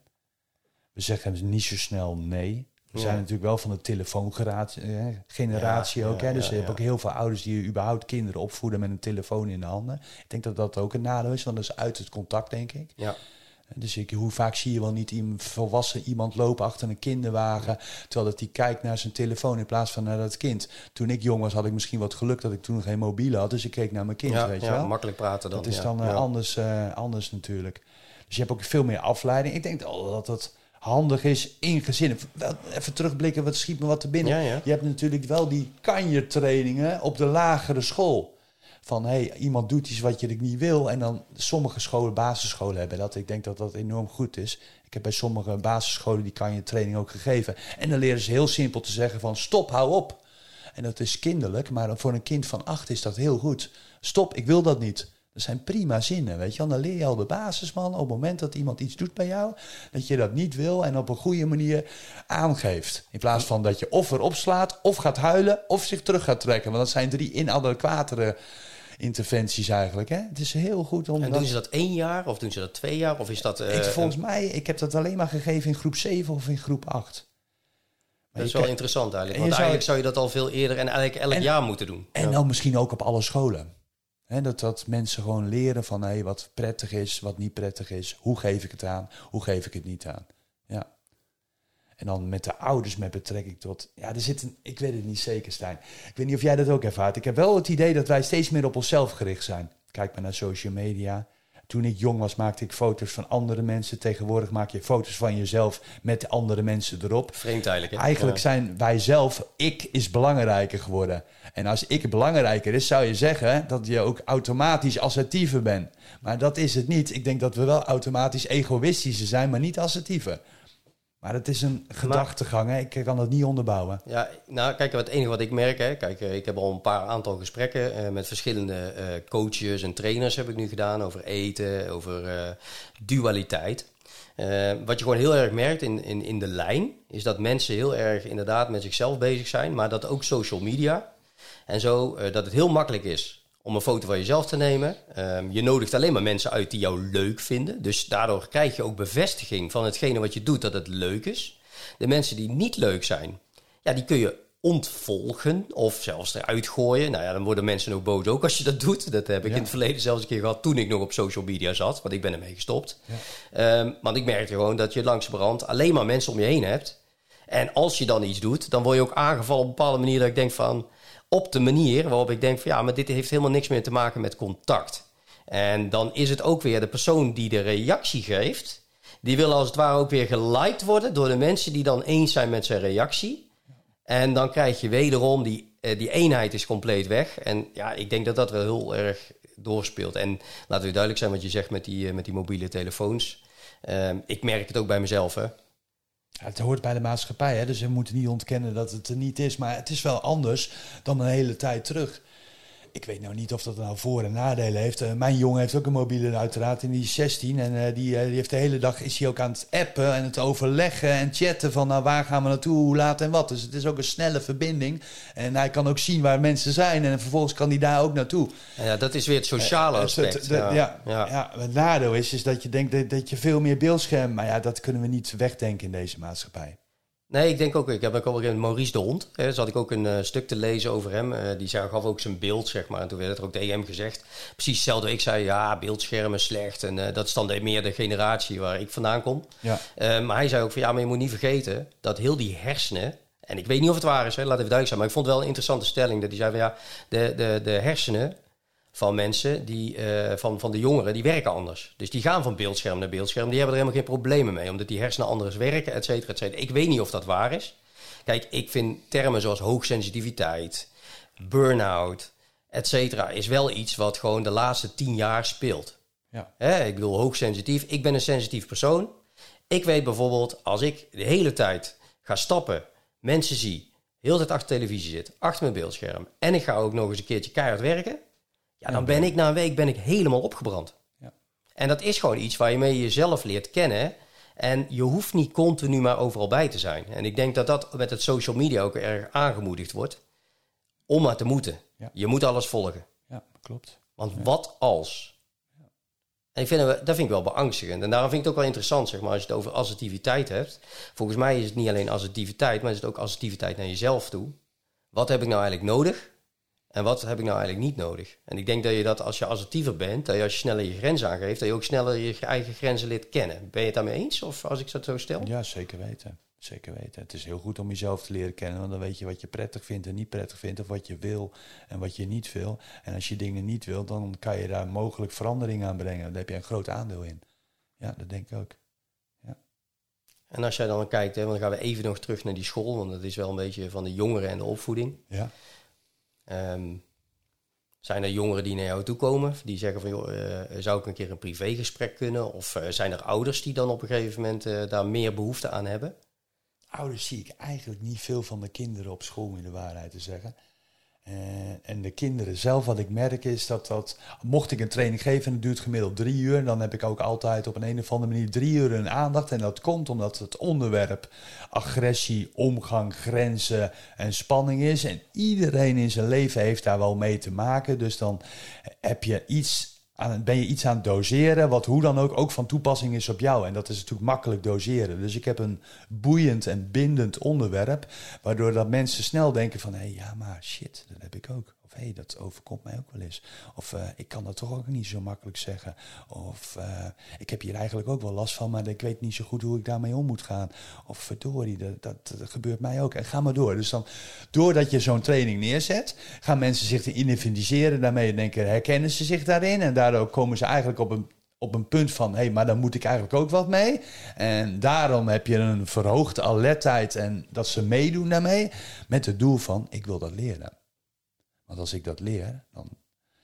We zeggen niet zo snel nee. We zijn natuurlijk wel van de telefoongeneratie ook. hè? Dus je hebt ook heel veel ouders die überhaupt kinderen opvoeden met een telefoon in de handen. Ik denk dat dat ook een nadeel is, want dat is uit het contact, denk ik. Ja. Dus ik, hoe vaak zie je wel niet iemand, volwassen iemand lopen achter een kinderwagen, terwijl dat hij kijkt naar zijn telefoon in plaats van naar dat kind. Toen ik jong was, had ik misschien wat geluk dat ik toen geen mobiele had, dus ik keek naar mijn kind, ja, weet je ja, wel. makkelijk praten dan. Dat is dan uh, anders, uh, anders natuurlijk. Dus je hebt ook veel meer afleiding. Ik denk dat dat handig is in gezinnen. Even terugblikken, wat schiet me wat te binnen. Ja, ja. Je hebt natuurlijk wel die kanjertrainingen op de lagere school. Van hey, iemand doet iets wat je niet wil. En dan sommige scholen, basisscholen hebben dat. Ik denk dat dat enorm goed is. Ik heb bij sommige basisscholen die kanjertraining ook gegeven. En dan leren ze heel simpel te zeggen van stop, hou op. En dat is kinderlijk, maar voor een kind van acht is dat heel goed. Stop, ik wil dat niet. Dat zijn prima zinnen, weet je Dan leer je al de basis, man. Op het moment dat iemand iets doet bij jou, dat je dat niet wil en op een goede manier aangeeft. In plaats van dat je of erop slaat, of gaat huilen, of zich terug gaat trekken. Want dat zijn drie inadequatere interventies eigenlijk. Hè? Het is heel goed om. En doen ze dat één jaar of doen ze dat twee jaar? Of is dat. Uh, ik, volgens mij, ik heb dat alleen maar gegeven in groep 7 of in groep 8. Dat is wel interessant eigenlijk. Want eigenlijk zou je dat al veel eerder en eigenlijk elk en, jaar moeten doen. En ja. dan misschien ook op alle scholen. Dat, dat mensen gewoon leren van hey, wat prettig is, wat niet prettig is. Hoe geef ik het aan, hoe geef ik het niet aan. Ja. En dan met de ouders met betrekking tot... Ja, er zit een... Ik weet het niet zeker, Stijn. Ik weet niet of jij dat ook ervaart. Ik heb wel het idee dat wij steeds meer op onszelf gericht zijn. Kijk maar naar social media. Toen ik jong was, maakte ik foto's van andere mensen. Tegenwoordig maak je foto's van jezelf met andere mensen erop. Vreemd eigenlijk. Hè? Eigenlijk ja. zijn wij zelf, ik is belangrijker geworden. En als ik belangrijker is, zou je zeggen dat je ook automatisch assertiever bent. Maar dat is het niet. Ik denk dat we wel automatisch egoïstischer zijn, maar niet assertiever. Maar het is een gedachtegang, hè? ik kan dat niet onderbouwen. Ja, nou kijk, het enige wat ik merk, hè, kijk, ik heb al een paar aantal gesprekken uh, met verschillende uh, coaches en trainers heb ik nu gedaan over eten, over uh, dualiteit. Eh, wat je gewoon heel erg merkt in, in, in de lijn, is dat mensen heel erg inderdaad met zichzelf bezig zijn, maar dat ook social media en zo, eh, dat het heel makkelijk is om een foto van jezelf te nemen. Ehm, je nodigt alleen maar mensen uit die jou leuk vinden. Dus daardoor krijg je ook bevestiging van hetgene wat je doet, dat het leuk is. De mensen die niet leuk zijn, ja, die kun je ontvolgen of zelfs eruit gooien. Nou ja, dan worden mensen ook boos ook als je dat doet. Dat heb ik in het verleden zelfs een keer gehad toen ik nog op social media zat, want ik ben ermee gestopt. Ja. Ehm, want ik merkte gewoon dat je brand alleen maar mensen om je heen hebt. En als je dan iets doet, dan word je ook aangevallen op een bepaalde manier dat ik denk van op de manier waarop ik denk van ja, maar dit heeft helemaal niks meer te maken met contact. En dan is het ook weer de persoon die de reactie geeft, die wil als het ware ook weer geliked worden door de mensen die dan eens zijn met zijn reactie. En dan krijg je wederom die, eh, die eenheid is compleet weg. En ja, ik denk dat dat wel heel erg doorspeelt. En laten we duidelijk zijn wat je zegt met die, eh, met die mobiele telefoons. Ehm, ik merk het ook bij mezelf. Hè. Het hoort bij de maatschappij, hè? dus we moeten niet ontkennen dat het er niet is. Maar het is wel anders dan een hele tijd terug ik weet nou niet of dat nou voor- en nadelen heeft. Uh, mijn jongen heeft ook een mobiele uiteraard en die is 16. En uh, die, uh, die heeft de hele dag is hij ook aan het appen en het overleggen en chatten van nou waar gaan we naartoe, hoe laat en wat. Dus het is ook een snelle verbinding. En hij kan ook zien waar mensen zijn en vervolgens kan hij daar ook naartoe. Ja, dat is weer het sociale aspect. Het, ja. Ja, ja. ja, het nadeel is, is dat je denkt dat, dat je veel meer beeldscherm... Maar ja, dat kunnen we niet wegdenken in deze maatschappij. Nee, ik denk ook, ik heb ook al een Maurice de Hond. Hè, zat ik ook een uh, stuk te lezen over hem. Uh, die zei, gaf ook zijn beeld, zeg maar. En toen werd er ook DM gezegd. Precies hetzelfde. Ik zei, ja, beeldschermen slecht. En uh, dat is dan de, meer de generatie waar ik vandaan kom. Ja. maar hij zei ook van, ja, maar je moet niet vergeten dat heel die hersenen... En ik weet niet of het waar is, hè, laat even duidelijk zijn. Maar ik vond het wel een interessante stelling. Dat hij zei van, ja, de, de, de hersenen van mensen, die, uh, van, van de jongeren, die werken anders. Dus die gaan van beeldscherm naar beeldscherm. Die hebben er helemaal geen problemen mee, omdat die hersenen anders werken, et cetera, et cetera. Ik weet niet of dat waar is. Kijk, ik vind termen zoals hoogsensitiviteit, burn-out, et cetera, is wel iets wat gewoon de laatste tien jaar speelt. Ja. Hè, ik bedoel, hoogsensitief. Ik ben een sensitief persoon. Ik weet bijvoorbeeld, als ik de hele tijd ga stappen, mensen zie, heel de tijd achter televisie zit, achter mijn beeldscherm, en ik ga ook nog eens een keertje keihard werken, ja, dan ben ik na een week ben ik helemaal opgebrand. Ja. En dat is gewoon iets waar je mee jezelf leert kennen. En je hoeft niet continu maar overal bij te zijn. En ik denk dat dat met het social media ook erg aangemoedigd wordt. Om maar te moeten. Je moet alles volgen. Ja, klopt. Want wat als? En ik vind, dat vind ik wel beangstigend. En daarom vind ik het ook wel interessant, zeg maar, als je het over assertiviteit hebt. Volgens mij is het niet alleen assertiviteit, maar is het ook assertiviteit naar jezelf toe. Wat heb ik nou eigenlijk nodig? En wat heb ik nou eigenlijk niet nodig? En ik denk dat je dat als je assertiever bent, dat je als je sneller je grenzen aangeeft, dat je ook sneller je eigen grenzen leert kennen. Ben je het daarmee eens? Of als ik dat zo stel? Ja, zeker weten. Zeker weten. Het is heel goed om jezelf te leren kennen, want dan weet je wat je prettig vindt en niet prettig vindt, of wat je wil en wat je niet wil. En als je dingen niet wil, dan kan je daar mogelijk verandering aan brengen. Daar heb je een groot aandeel in. Ja, dat denk ik ook. Ja. En als jij dan kijkt, hè, want dan gaan we even nog terug naar die school, want dat is wel een beetje van de jongeren en de opvoeding. Ja. Um, zijn er jongeren die naar jou toe komen, die zeggen van joh, uh, zou ik een keer een privégesprek kunnen? Of uh, zijn er ouders die dan op een gegeven moment uh, daar meer behoefte aan hebben? Ouders zie ik eigenlijk niet veel van de kinderen op school, om de waarheid te zeggen. Uh, en de kinderen zelf, wat ik merk is dat dat, mocht ik een training geven en het duurt gemiddeld drie uur, dan heb ik ook altijd op een, een of andere manier drie uur een aandacht. En dat komt omdat het onderwerp agressie, omgang, grenzen en spanning is. En iedereen in zijn leven heeft daar wel mee te maken. Dus dan heb je iets ben je iets aan het doseren, wat hoe dan ook ook van toepassing is op jou. En dat is natuurlijk makkelijk doseren. Dus ik heb een boeiend en bindend onderwerp, waardoor dat mensen snel denken van, hé, hey, ja, maar shit, dat heb ik ook. Of hé, dat overkomt mij ook wel eens. Of uh, ik kan dat toch ook niet zo makkelijk zeggen. Of uh, ik heb hier eigenlijk ook wel last van, maar ik weet niet zo goed hoe ik daarmee om moet gaan. Of verdorie, dat, dat, gebeurt mij ook. En ga maar door. Dus dan, doordat je zo'n training neerzet, gaan mensen zich te identificeren daarmee. Denken, herkennen ze zich daarin. En daardoor komen ze eigenlijk op een op een punt van, hé, hey, maar dan moet ik eigenlijk ook wat mee. En daarom heb je een verhoogde alertheid en dat ze meedoen daarmee met het doel van, ik wil dat leren. Want als ik dat leer, dan,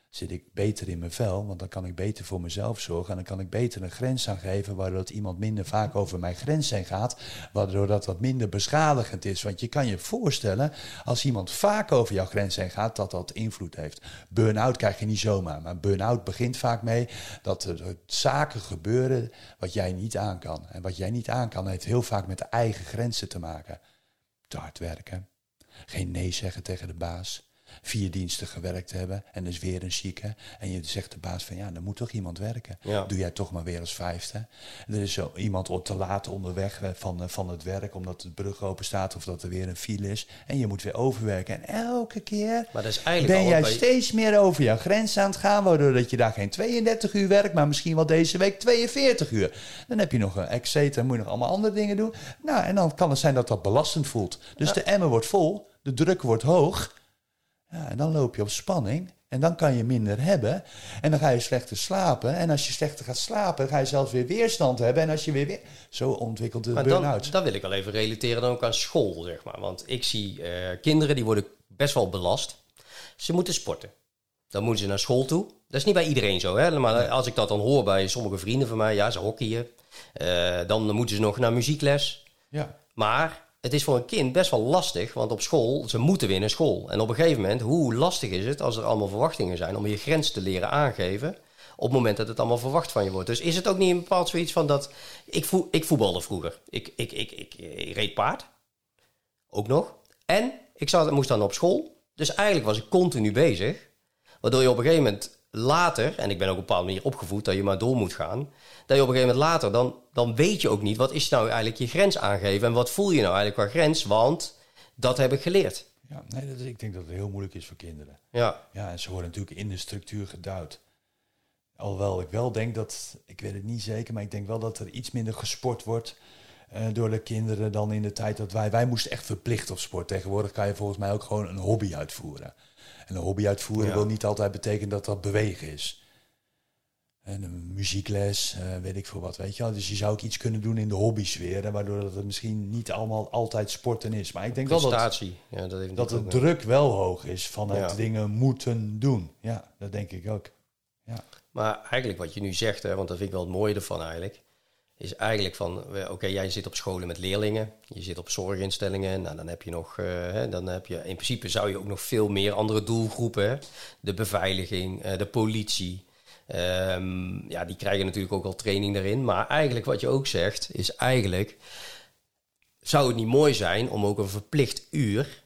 zit ik beter in mijn vel, want dan kan ik beter voor mezelf zorgen en dan kan ik beter een grens aangeven, waardoor dat iemand minder vaak over mijn grens heen gaat, waardoor dat wat minder beschadigend is. Want je kan je voorstellen, als iemand vaak over jouw grens heen gaat, dat dat invloed heeft. Burn-out krijg je niet zomaar, maar burn-out begint vaak mee dat er zaken gebeuren wat jij niet aan kan. En wat jij niet aan kan, heeft heel vaak met de eigen grenzen te maken. Te hard werken, geen nee zeggen tegen de baas vier diensten gewerkt hebben en dus weer een zieke. En je zegt de baas van ja, er moet toch iemand werken. Doe jij toch maar weer als vijfde. Er is zo iemand te laat onderweg van, eh, van het werk omdat de brug open staat of dat er weer een file is. En je moet weer overwerken. En elke keer maar dat is eigenlijk ben jij steeds meer over jouw grens aan het gaan, waardoor dat je daar geen 32 uur werkt, maar misschien wel deze week 42 uur. Dan heb je nog een exeter, moet je nog allemaal andere dingen doen. Nou, en dan kan het zijn dat dat belastend voelt. Dus de emmer wordt vol, de druk wordt hoog. Ja, en dan loop je op spanning. En dan kan je minder hebben. En dan ga je slechter slapen. En als je slechter gaat slapen, ga je zelfs weer weerstand hebben. En als je weer weer... Zo ontwikkelt de burn-out. Dan wil ik wel even relateren dan ook aan school, zeg maar. Want ik zie uh, kinderen die worden best wel belast. Ze moeten sporten. Dan moeten ze naar school toe. Dat is niet bij iedereen zo, hè. Maar als ik dat dan hoor bij sommige vrienden van mij... Ja, ze hockeyen. Uh, dan moeten ze nog naar muziekles. Ja. Maar het is voor een kind best wel lastig, want op school, ze moeten weer naar school. En op een gegeven moment, hoe lastig is het als er allemaal verwachtingen zijn om je grens te leren aangeven op het moment dat het allemaal verwacht van je wordt. Dus is het ook niet een bepaald zoiets van dat... Ik, voel, ik voetbalde vroeger. Ik, ik, ik, ik, ik reed paard. Ook nog. En ik zat, moest dan op school. Dus eigenlijk was ik continu bezig. Waardoor je op een gegeven moment later, en ik ben ook op een bepaalde manier opgevoed dat je maar door moet gaan, dat je op een gegeven moment later, dan, dan weet je ook niet wat is nou eigenlijk je grens aangeven en wat voel je nou eigenlijk qua grens, want dat heb ik geleerd. Ja, nee, dat, ik denk dat het heel moeilijk is voor kinderen. Ja. Ja, en ze worden natuurlijk in de structuur geduwd. Alhoewel ik wel denk dat, ik weet het niet zeker, maar ik denk wel dat er iets minder gesport wordt uh, door de kinderen dan in de tijd dat wij, wij moesten echt verplicht op sport. Tegenwoordig kan je volgens mij ook gewoon een hobby uitvoeren. En een hobby uitvoeren wil niet altijd betekenen dat dat bewegen is. En een muziekles, uh, weet ik veel wat, weet je wel. Dus je zou ook iets kunnen doen in de hobby-sfeer, waardoor het misschien niet allemaal altijd sporten is. Maar ik denk wel dat, ja, dat, dat de druk wel hoog is van het dingen moeten doen. Ja, dat denk ik ook. Ja. Maar eigenlijk wat je nu zegt, hè, want dat vind ik wel het mooie ervan eigenlijk is eigenlijk van, oké, jij zit op scholen met leerlingen, je zit op zorginstellingen, nou, dan heb je nog, hè, dan heb je, in principe zou je ook nog veel meer andere doelgroepen, de beveiliging, uh, de politie, um, ja, die krijgen natuurlijk ook al training daarin, maar eigenlijk wat je ook zegt, is eigenlijk, zou het niet mooi zijn om ook een verplicht uur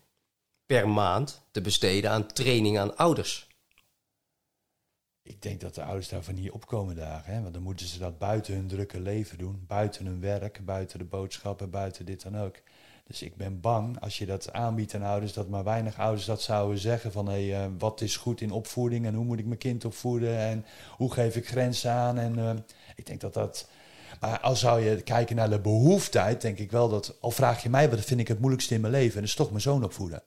per maand te besteden aan training aan ouders? Ik denk dat de ouders daarvan niet opkomen dagen. Hè? Want dan moeten ze dat buiten hun drukke leven doen. Buiten hun werk, buiten de boodschappen, buiten dit dan ook. Dus ik ben bang als je dat aanbiedt aan ouders, dat maar weinig ouders dat zouden zeggen van hé, hey, uh, wat is goed in opvoeding en hoe moet ik mijn kind opvoeden en hoe geef ik grenzen aan. En uh, ik denk dat dat. Maar als zou je kijken naar de behoeftijd, denk ik wel dat, al vraag je mij, wat vind ik het moeilijkste in mijn leven, en dat is toch mijn zoon opvoeden.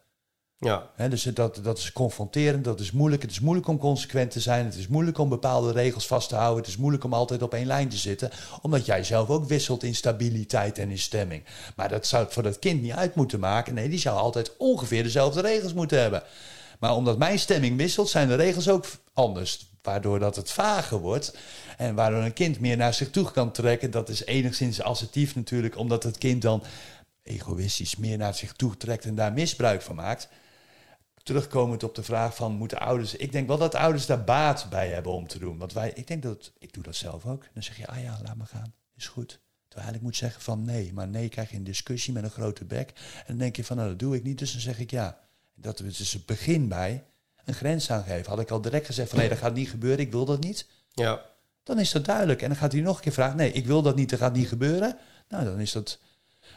Ja. dus dat, dat is confronterend, dat is moeilijk. Het is moeilijk om consequent te zijn. Het is moeilijk om bepaalde regels vast te houden. Het is moeilijk om altijd op één lijn te zitten. Omdat jij zelf ook wisselt in stabiliteit en in stemming. Maar dat zou het voor dat kind niet uit moeten maken. Nee, die zou altijd ongeveer dezelfde regels moeten hebben. Maar omdat mijn stemming wisselt, zijn de regels ook anders. Waardoor dat het vager wordt. En waardoor een kind meer naar zich toe kan trekken. Dat is enigszins assertief natuurlijk. Omdat het kind dan egoïstisch meer naar zich toe trekt en daar misbruik van maakt terugkomend op de vraag van moeten ouders. Ik denk wel dat ouders daar baat bij hebben om te doen. Want wij, ik denk dat, ik doe dat zelf ook. Dan zeg je, ah ja, laat maar gaan, is goed. Terwijl eigenlijk moet zeggen van nee, maar nee krijg je een discussie met een grote bek. En dan denk je van nou dat doe ik niet, dus dan zeg ik ja. Dat is dus het begin bij een grens aangeven. Had ik al direct gezegd van nee, dat gaat niet gebeuren, ik wil dat niet. Ja. Dan is dat duidelijk. En dan gaat hij nog een keer vragen, nee, ik wil dat niet, dat gaat niet gebeuren. Nou, dan is dat...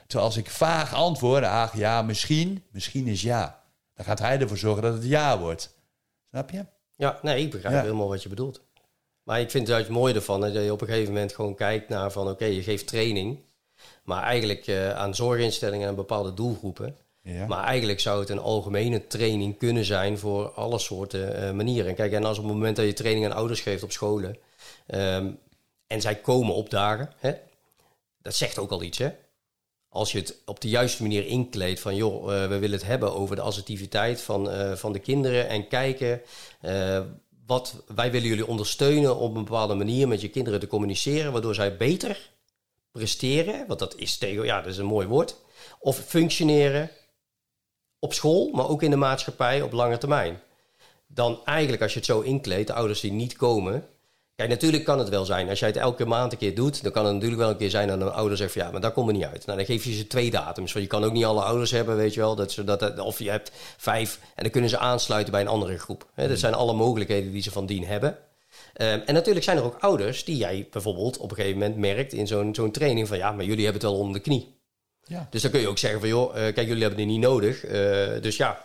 Terwijl als ik vaag antwoord, ah ja, misschien, misschien is ja. Dan gaat hij ervoor zorgen dat het ja wordt. Snap je? Ja, nee, ik begrijp helemaal wat je bedoelt. Maar ik vind het juist mooi ervan dat je op een gegeven moment gewoon kijkt naar van oké, je geeft training, maar eigenlijk uh, aan zorginstellingen en bepaalde doelgroepen. Ja. Maar eigenlijk zou het een algemene training kunnen zijn voor alle soorten uh, manieren. Kijk, en als op het moment dat je training aan ouders geeft op scholen um, en zij komen opdagen, hè, dat zegt ook al iets, hè? Als je het op de juiste manier inkleedt van joh, uh, we willen het hebben over de assertiviteit van, uh, van de kinderen en kijken uh, wat, wij willen jullie ondersteunen op een bepaalde manier met je kinderen te communiceren, waardoor zij beter presteren, want dat is tegen, ja, dat is een mooi woord, of functioneren op school, maar ook in de maatschappij op lange termijn. Dan eigenlijk als je het zo inkleedt, de ouders die niet komen, Kijk, natuurlijk kan het wel zijn. Als jij het elke maand een keer doet, dan kan het natuurlijk wel een keer zijn dat een ouder zegt van ja, maar dat komt er niet uit. Nou, dan geef je ze twee datums. Want je kan ook niet alle ouders hebben, weet je wel. Dat ze, dat, of je hebt vijf en dan kunnen ze aansluiten bij een andere groep. He, dat zijn alle mogelijkheden die ze van dien hebben. Um, en natuurlijk zijn er ook ouders die jij bijvoorbeeld op een gegeven moment merkt in zo'n zo'n training van ja, maar jullie hebben het wel onder de knie. Ja. Dus dan kun je ook zeggen van joh, uh, kijk, jullie hebben het niet nodig. Uh, dus ja,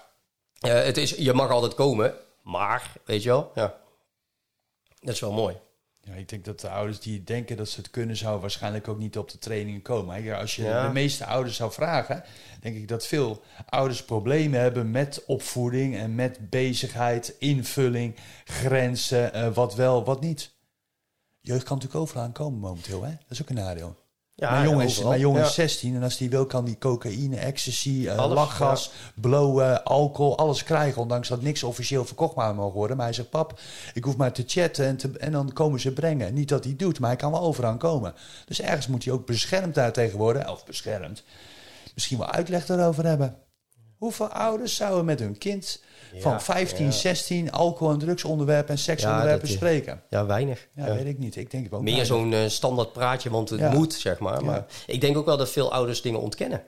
uh, het is, je mag altijd komen, maar weet je wel, ja. Dat is wel mooi. Ja, ik denk dat de ouders die denken dat ze het kunnen, zouden waarschijnlijk ook niet op de trainingen komen. Als je de meeste ouders zou vragen, denk ik dat veel ouders problemen hebben met opvoeding en met bezigheid, invulling, grenzen, uh, wat wel, wat niet. Jeugd kan natuurlijk overal komen momenteel, hè? Dat is ook een nadeel. Ja, mijn jongen, is, mijn jongen is 16 en als hij wil kan hij cocaïne, ecstasy, uh, lachgas, blowen, alcohol, alles krijgen. Ondanks dat niks officieel verkocht maar mogen worden. Maar hij zegt, pap, ik hoef maar te chatten en, te, en dan komen ze brengen. Niet dat hij doet, maar hij kan wel overal komen. Dus ergens moet hij ook beschermd daar tegen worden. Of beschermd. Misschien wel uitleg erover hebben. Hoeveel ouders zouden met hun kind van 15, 16 alcohol- en drugsonderwerpen en seksonderwerpen spreken. Ja, weinig. Ja, weet ik niet. Ik denk ook Meer zo'n uh, standaard praatje, want het moet, zeg maar. Maar ik denk ook wel dat veel ouders dingen ontkennen.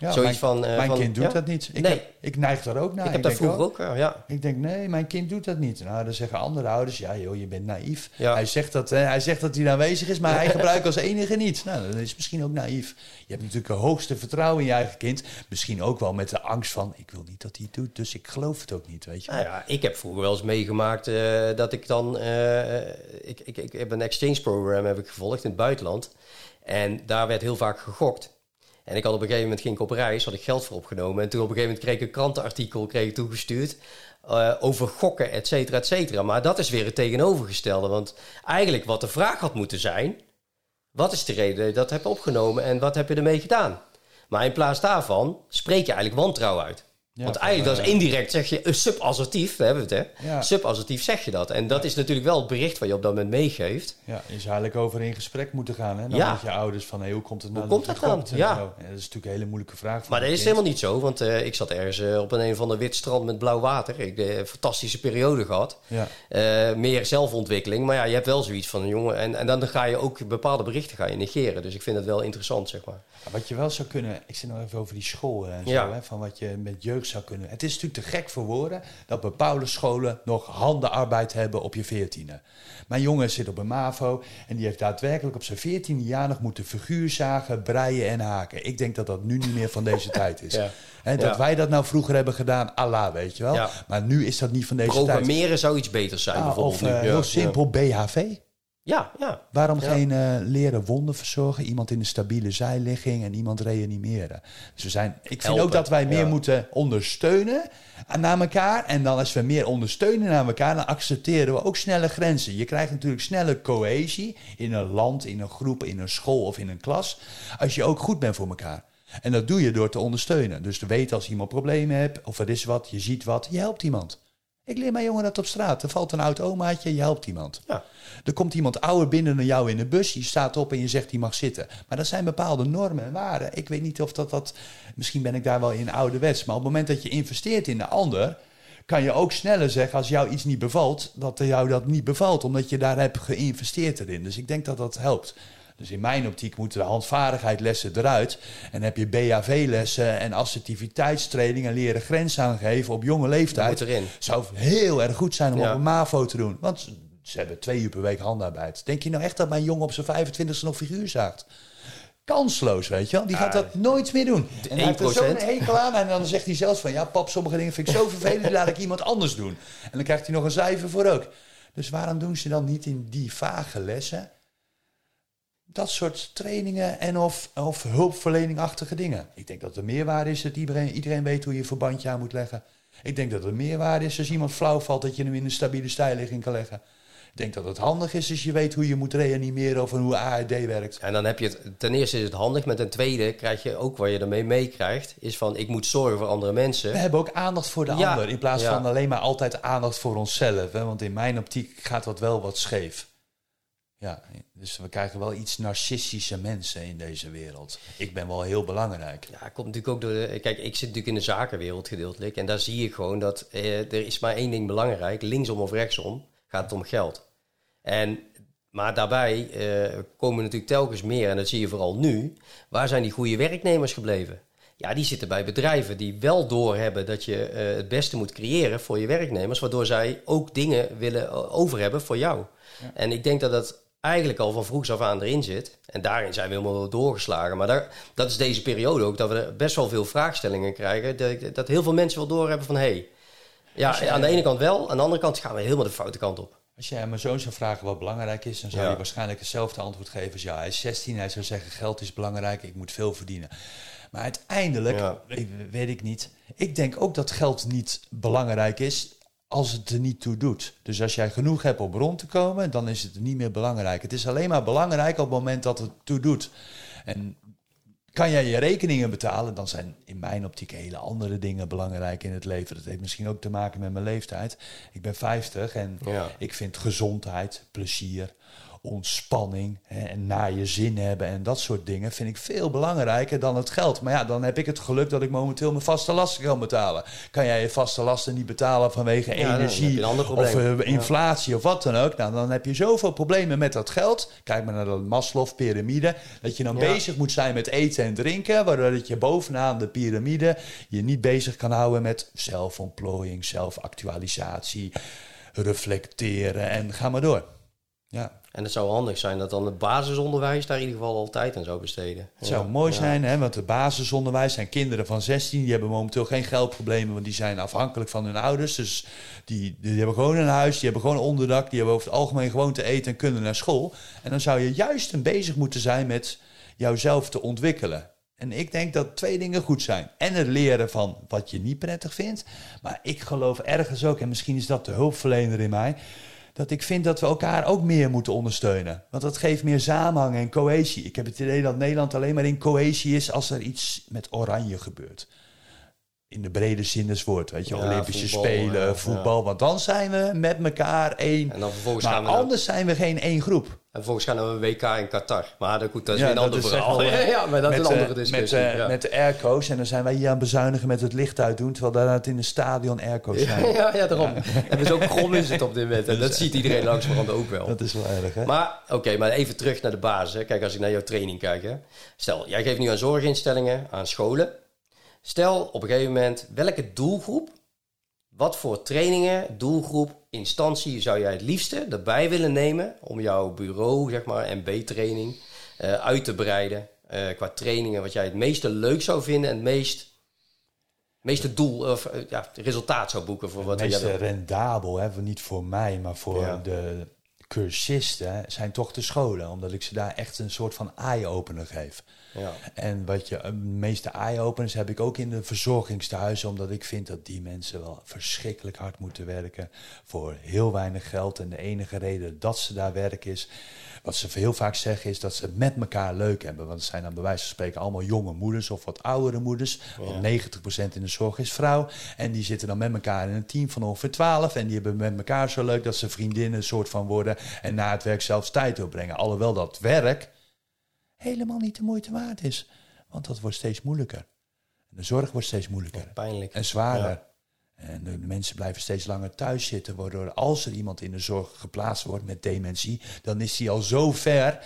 Ja, Zoiets mijn, van, uh, mijn kind doet dat niet. Ik, nee. heb, ik neig daar ook naar. Ik heb dat vroeger ook, ook, ja. Ik denk, nee, mijn kind doet dat niet. Nou, dan zeggen andere ouders, ja joh, je bent naïef. Hij, zegt dat, uh, hij zegt dat hij aanwezig is, maar hij gebruikt als enige niet. Nou, dat is misschien ook naïef. Je hebt natuurlijk een hoogste vertrouwen in je eigen kind. Misschien ook wel met de angst van, ik wil niet dat hij het doet, dus ik geloof het ook niet, weet je. Nou ja, ik heb vroeger wel eens meegemaakt uh, dat ik dan... ik, ik, ik heb een exchange program heb ik gevolgd in het buitenland. En daar werd heel vaak gegokt. En ik had op een gegeven moment ging ik op reis, had ik geld voor opgenomen. En toen op een gegeven moment kreeg ik een krantenartikel kreeg toegestuurd. Uh, over gokken, et cetera, et cetera. Maar dat is weer het tegenovergestelde. Want eigenlijk wat de vraag had moeten zijn... wat is de reden dat je dat hebt opgenomen en wat heb je ermee gedaan? Maar in plaats daarvan spreek je eigenlijk wantrouwen uit. Want eigenlijk, dat is indirect, zeg je, uh, subassertief, we hebben het hè. Ja. Subassertief zeg je dat. En dat is natuurlijk wel het bericht wat je op dat moment meegeeft. Ja, je zou eigenlijk over in gesprek moeten gaan, hè. Dan met je ouders van, hey, hoe komt het nou? Hoe komt dat dan? Ja. dat is natuurlijk een hele moeilijke vraag. Maar dat is helemaal niet zo, want uh, ik zat ergens uh, op een, een van de wit strand met blauw water. Ik heb een fantastische periode gehad. Ja. meer zelfontwikkeling. Maar ja, je hebt wel zoiets van, jongen, en, en dan ga je ook bepaalde berichten ga je negeren. Dus ik vind het wel interessant, zeg maar. wat je wel zou kunnen, ik zit nog even over die school en zo, hè, van wat je met jeugd zou kunnen. Het is natuurlijk te gek voor woorden dat bepaalde scholen nog handenarbeid hebben op je veertiende. Mijn jongen zit op een MAVO en die heeft daadwerkelijk op zijn veertiende jaar nog moeten figuurzagen, breien en haken. Ik denk dat dat nu niet meer van deze tijd is. Ja. dat wij dat nou vroeger hebben gedaan, Allah, weet je wel. Maar nu is dat niet van deze tijd. Programmeren zou iets beters zijn, ah, bijvoorbeeld. Of uh, heel simpel BHV. Ja, ja. Waarom geen uh, leren wonden verzorgen, iemand in een stabiele zijligging en iemand reanimeren? Dus we zijn, ik vind ook dat wij meer moeten ondersteunen naar elkaar. En dan als we meer ondersteunen naar elkaar, dan accepteren we ook snelle grenzen. Je krijgt natuurlijk snelle cohesie in een land, in een groep, in een school of in een klas. Als je ook goed bent voor elkaar. En dat doe je door te ondersteunen. Dus te weten als iemand problemen hebt, of er is wat, je ziet wat, je helpt iemand. Ik leer mijn jongen dat op straat. Er valt een oud omaatje, je helpt iemand. Ja. Er komt iemand ouder binnen dan jou in de bus. Je staat op en je zegt die mag zitten. Maar dat zijn bepaalde normen en waarden. Ik weet niet of dat dat. Misschien ben ik daar wel in ouderwets. Maar op het moment dat je investeert in de ander. kan je ook sneller zeggen als jou iets niet bevalt. dat jou dat niet bevalt. Omdat je daar hebt geïnvesteerd erin. Dus ik denk dat dat helpt. Dus in mijn optiek moeten de handvaardigheidlessen eruit. En heb je BHV-lessen en assertiviteitstraining en leren grenzen aangeven op jonge leeftijd. erin. Zou heel erg goed zijn om op een MAVO te doen. Want ze hebben twee uur per week handarbeid. Denk je nou echt dat mijn jongen op zijn 25ste nog figuur zaagt? Kansloos, weet je wel. Die gaat dat nooit meer doen. En hij heeft er zo'n hekel aan. En dan zegt hij zelfs van... ja, pap, sommige dingen vind ik zo vervelend... die laat ik iemand anders doen. En dan krijgt hij nog een cijfer voor ook. Dus waarom doen ze dan niet in die vage lessen dat soort trainingen en of, of hulpverleningachtige dingen. Ik denk dat er meerwaarde is dat iedereen, iedereen weet hoe je een verbandje aan moet leggen. Ik denk dat er meerwaarde is als iemand flauw valt dat je hem in een stabiele stijligging kan leggen. denk dat het handig is als je weet hoe je moet reanimeren of hoe ARD werkt. En dan heb je het, ten eerste is het handig, maar ten tweede krijg je ook wat je ermee meekrijgt, is van ik moet zorgen voor andere mensen. We hebben ook aandacht voor de Ja, ander in plaats ja. van alleen maar altijd aandacht voor onszelf. Hè? Want in mijn optiek gaat dat wel wat scheef. Ja, dus we krijgen wel iets narcistische mensen in deze wereld. Ik ben wel heel belangrijk. Ja, komt natuurlijk ook door de. Kijk, ik zit natuurlijk in de zakenwereld gedeeltelijk. En daar zie je gewoon dat eh, er is maar één ding belangrijk. Linksom of rechtsom gaat het om geld. En, maar daarbij eh, komen natuurlijk telkens meer, en dat zie je vooral nu. Waar zijn die goede werknemers gebleven? Ja, die zitten bij bedrijven die wel doorhebben dat je eh, het beste moet creëren voor je werknemers. Waardoor zij ook dingen willen eh, over hebben voor jou. En ik denk dat dat eigenlijk al van vroegs af aan erin zit. En daarin zijn we helemaal doorgeslagen. Maar daar, dat is deze periode ook, dat we best wel veel vraagstellingen krijgen. Dat, dat heel veel mensen wel doorhebben van... hé, hey, ja, jij- aan de ene kant wel, aan de andere kant gaan we helemaal de foute kant op. Als jij aan mijn zoon zou vragen wat belangrijk is, dan zou Ja. hij waarschijnlijk hetzelfde antwoord geven als ja, hij is 16. Hij zou zeggen geld is belangrijk, ik moet veel verdienen. Maar uiteindelijk, Ja. weet ik niet. Ik denk ook dat geld niet belangrijk is als het er niet toe doet. Dus als jij genoeg hebt om rond te komen, dan is het niet meer belangrijk. Het is alleen maar belangrijk op het moment dat het toe doet. En kan jij je rekeningen betalen, dan zijn in mijn optiek hele andere dingen belangrijk in het leven. Dat heeft misschien ook te maken met mijn leeftijd. Ik ben 50 en Ja. ik vind gezondheid, plezier, ontspanning hè, en naar je zin hebben en dat soort dingen vind ik veel belangrijker dan het geld. Maar ja, dan heb ik het geluk dat ik momenteel mijn vaste lasten kan betalen. Kan jij je vaste lasten niet betalen vanwege Ja, energie of eh, inflatie of wat dan ook? Nou, dan heb je zoveel problemen met dat geld. Kijk maar naar de Maslow-pyramide. Dat je dan Ja. bezig moet zijn met eten en drinken, waardoor dat je bovenaan de piramide je niet bezig kan houden met zelfontplooiing, zelfactualisatie, reflecteren en ga maar door. Ja. En het zou handig zijn dat dan het basisonderwijs daar in ieder geval al tijd aan zou besteden. Het zou Ja. mooi Ja. zijn, hè, want het basisonderwijs zijn kinderen van 16. Die hebben momenteel geen geldproblemen, want die zijn afhankelijk van hun ouders. Dus die, die hebben gewoon een huis, die hebben gewoon onderdak. Die hebben over het algemeen gewoon te eten en kunnen naar school. En dan zou je juist een bezig moeten zijn met jouzelf te ontwikkelen. En ik denk dat twee dingen goed zijn. En het leren van wat je niet prettig vindt. Maar ik geloof ergens ook, en misschien is dat de hulpverlener in mij dat ik vind dat we elkaar ook meer moeten ondersteunen. Want dat geeft meer samenhang en cohesie. Ik heb het idee dat Nederland alleen maar in cohesie is als er iets met oranje gebeurt. In de brede zin des woord, weet je, Ja, Olympische voetbal, Spelen, ja, voetbal. Want dan zijn we met elkaar één. En dan vervolgens Maar gaan we anders zijn we geen één groep. En vervolgens gaan we een WK in Qatar. Maar dat, goed, dat is Ja, een ander is verhaal. echt Ja, ja, maar dat is met, een andere eh, discussie. Met, eh, ja. met de airco's. En dan zijn wij hier aan bezuinigen met het licht uitdoen. Terwijl daar het in een stadion airco's zijn. ja, ja, daarom. En dus ook grond is het op dit moment. En dat ziet iedereen langzamerhand ook wel. Dat is wel erg, hè? Maar oké, maar even terug naar de basis. Hè. Kijk, als ik naar jouw training kijk. Hè. Stel, jij geeft nu aan zorginstellingen, aan scholen. Stel op een gegeven moment, welke doelgroep, wat voor trainingen, doelgroep, instantie zou jij het liefste erbij willen nemen om jouw bureau, zeg maar, MB-training eh, uit te breiden eh, qua trainingen, wat jij het meeste leuk zou vinden en het meest, meeste doel of eh, ja, resultaat zou boeken voor wat het wil. rendabel, hè, niet voor mij, maar voor Ja. de cursisten, zijn toch de scholen. Omdat ik ze daar echt een soort van eye-opener geef. Ja. En wat je, eh, de meeste eye-openers heb ik ook in de verzorgingstehuizen, omdat ik vind dat die mensen wel verschrikkelijk hard moeten werken voor heel weinig geld. En de enige reden dat ze daar werken is, wat ze heel vaak zeggen, is dat ze het met elkaar leuk hebben. Want het zijn dan bij wijze van spreken allemaal jonge moeders of wat oudere moeders. Want 90% in de zorg is vrouw. En die zitten dan met elkaar in een team van ongeveer 12. En die hebben met elkaar zo leuk dat ze vriendinnen soort van worden. En na het werk zelfs tijd doorbrengen. Alhoewel dat werk helemaal niet de moeite waard is. Want dat wordt steeds moeilijker. En de zorg wordt steeds moeilijker Pijnlijk. en zwaarder. Ja. En de mensen blijven steeds langer thuis zitten, waardoor als er iemand in de zorg geplaatst wordt met dementie, dan is die al zo ver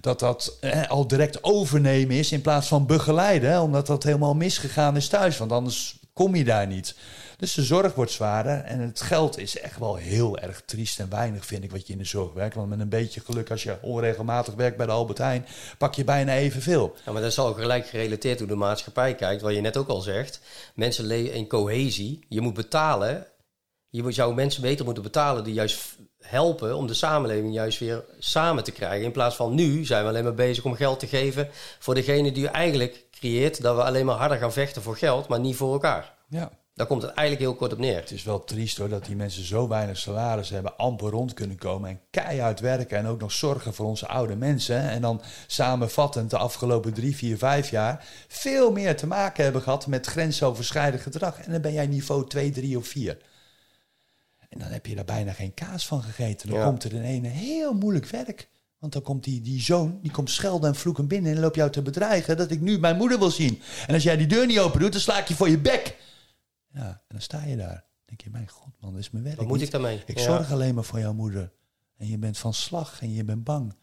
dat dat eh, al direct overnemen is in plaats van begeleiden, hè, omdat dat helemaal misgegaan is thuis, want anders kom je daar niet. Dus de zorg wordt zwaarder en het geld is echt wel heel erg triest en weinig, vind ik, wat je in de zorg werkt. Want met een beetje geluk, als je onregelmatig werkt bij de Albert Heijn, pak je bijna evenveel. Ja, maar dat is al gelijk gerelateerd hoe de maatschappij kijkt. Wat je net ook al zegt. Mensen leven in cohesie. Je moet betalen. Je zou mensen beter moeten betalen die juist helpen om de samenleving juist weer samen te krijgen. In plaats van nu zijn we alleen maar bezig om geld te geven voor degene die eigenlijk creëert dat we alleen maar harder gaan vechten voor geld, maar niet voor elkaar. Ja. Daar komt het eigenlijk heel kort op neer. Het is wel triest hoor dat die mensen zo weinig salaris hebben, amper rond kunnen komen en keihard werken en ook nog zorgen voor onze oude mensen. En dan samenvattend de afgelopen drie, vier, vijf jaar veel meer te maken hebben gehad met grensoverschrijdend gedrag. En dan ben jij niveau 2, 3 of 4. En dan heb je daar bijna geen kaas van gegeten. Dan Ja. komt er in een heel moeilijk werk. Want dan komt die, die zoon, die komt schelden en vloeken binnen en dan loop jou te bedreigen dat ik nu mijn moeder wil zien. En als jij die deur niet open doet, dan sla ik je voor je bek. Ja, en dan sta je daar. Dan denk je, mijn god man, dat is mijn werk Wat moet ik daarmee? Ik Ja. zorg alleen maar voor jouw moeder. En je bent van slag en je bent bang.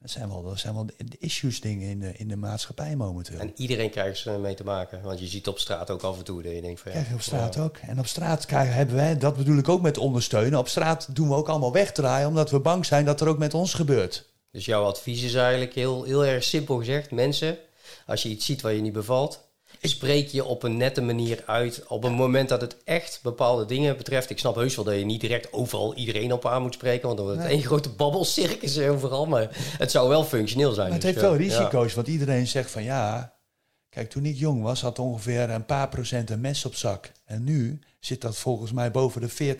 Dat zijn wel, dat zijn wel de issues dingen in de, in de maatschappij momenteel. En iedereen krijgt er mee te maken. Want je ziet op straat ook af en toe dat je denkt van... Ja, Krijg je op straat ook. En op straat krijgen, hebben wij, dat bedoel ik ook met ondersteunen. Op straat doen we ook allemaal wegdraaien, omdat we bang zijn dat er ook met ons gebeurt. Dus jouw advies is eigenlijk heel, heel erg simpel gezegd. Mensen, als je iets ziet waar je niet bevalt... Spreek je op een nette manier uit. Op een moment dat het echt bepaalde dingen betreft. Ik snap heus wel dat je niet direct overal iedereen op aan moet spreken. Want dan wordt het één grote babbelcircus overal. Maar het zou wel functioneel zijn. Maar het Dus, heeft wel ja. risico's, want iedereen zegt van ja. Kijk, toen ik jong was, had ongeveer een paar procent een mes op zak. En nu zit dat volgens mij boven de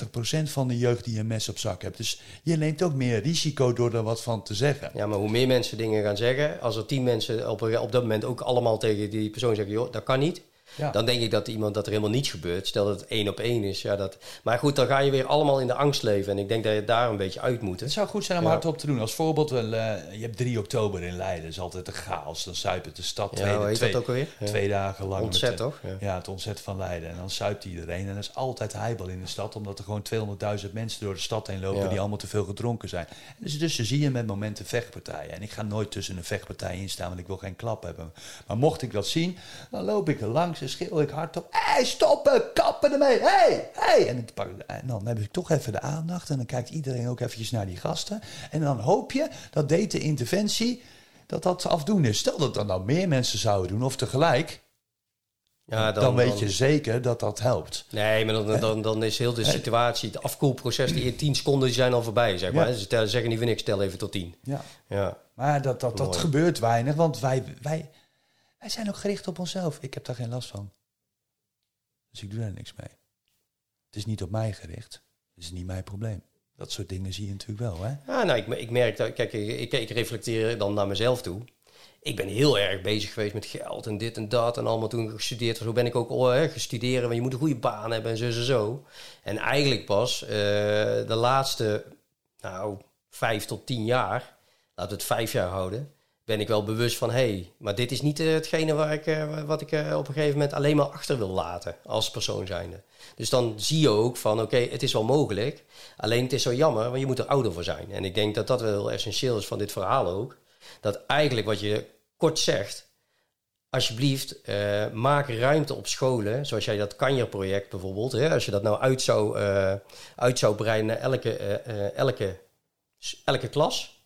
40% van de jeugd die een mes op zak hebt. Dus je neemt ook meer risico door er wat van te zeggen. Ja, maar hoe meer mensen dingen gaan zeggen, als er tien mensen op, op dat moment ook allemaal tegen die persoon zeggen, joh, dat kan niet. Ja. Dan denk ik dat iemand dat er helemaal niets gebeurt. Stel dat het één op één is. Ja, dat... Maar goed, dan ga je weer allemaal in de angst leven. En ik denk dat je daar een beetje uit moet. hè. Het zou goed zijn om Ja. hardop te doen. Als voorbeeld, wel, eh, je hebt 3 oktober in Leiden. Dat is altijd een chaos. Dan zuipt de stad twee, Ja, twee, dat ook alweer? Ja. twee dagen lang. Ontzet, toch? Ja. Het ontzet van Leiden. En dan zuipt iedereen. En er is altijd heibel in de stad. Omdat er gewoon 200.000 mensen door de stad heen lopen... Die allemaal te veel gedronken zijn. En dus, dus zie je met momenten vechtpartijen. En ik ga nooit tussen een vechtpartij instaan... want ik wil geen klap hebben. Maar mocht ik dat zien, dan loop ik er langs... en schreeuw ik hardop... Hé, hey, stoppen! Kappen ermee! Hé, hey, hey! En, dan heb ik toch even de aandacht... en dan kijkt iedereen ook eventjes naar die gasten. En dan hoop je dat deze interventie... dat dat afdoen is. Stel dat dat nou meer mensen zouden doen... of tegelijk... Ja, Dan, weet je zeker dat dat helpt. Nee, maar dan, dan, dan is heel de situatie, het afkoelproces, die in 10 seconden die zijn al voorbij, zeg maar. Ze zeggen niet voor niks, tel even tot 10. Ja. Ja. Maar dat, dat, dat Mooi. gebeurt weinig, want wij, wij, wij zijn ook gericht op onszelf. Ik heb daar geen last van. Dus ik doe daar niks mee. Het is niet op mij gericht. Het is niet mijn probleem. Dat soort dingen zie je natuurlijk wel, hè? Ja, nou, ik, ik merk dat, kijk, ik, ik reflecteer dan naar mezelf toe. Ik ben heel erg bezig geweest met geld en dit en dat en allemaal toen ik gestudeerd was. Zo ben ik ook oh, hè, gestuderen, want je moet een goede baan hebben en zo en zo. En eigenlijk pas eh, de laatste, nou, vijf tot tien jaar, laten we het vijf jaar houden, ben ik wel bewust van, hé, hey, maar dit is niet eh, hetgene waar ik, eh, wat ik eh, op een gegeven moment alleen maar achter wil laten als persoon zijnde. Dus dan zie je ook van, oké, het is wel mogelijk, alleen het is zo jammer, want je moet er ouder voor zijn. En ik denk dat dat wel essentieel is van dit verhaal ook. Dat eigenlijk wat je kort zegt, alsjeblieft, maak ruimte op scholen, zoals jij dat Kanjer-project bijvoorbeeld, hè, als je dat nou uit zou, eh, uit zou breiden naar elke, elke, elke klas,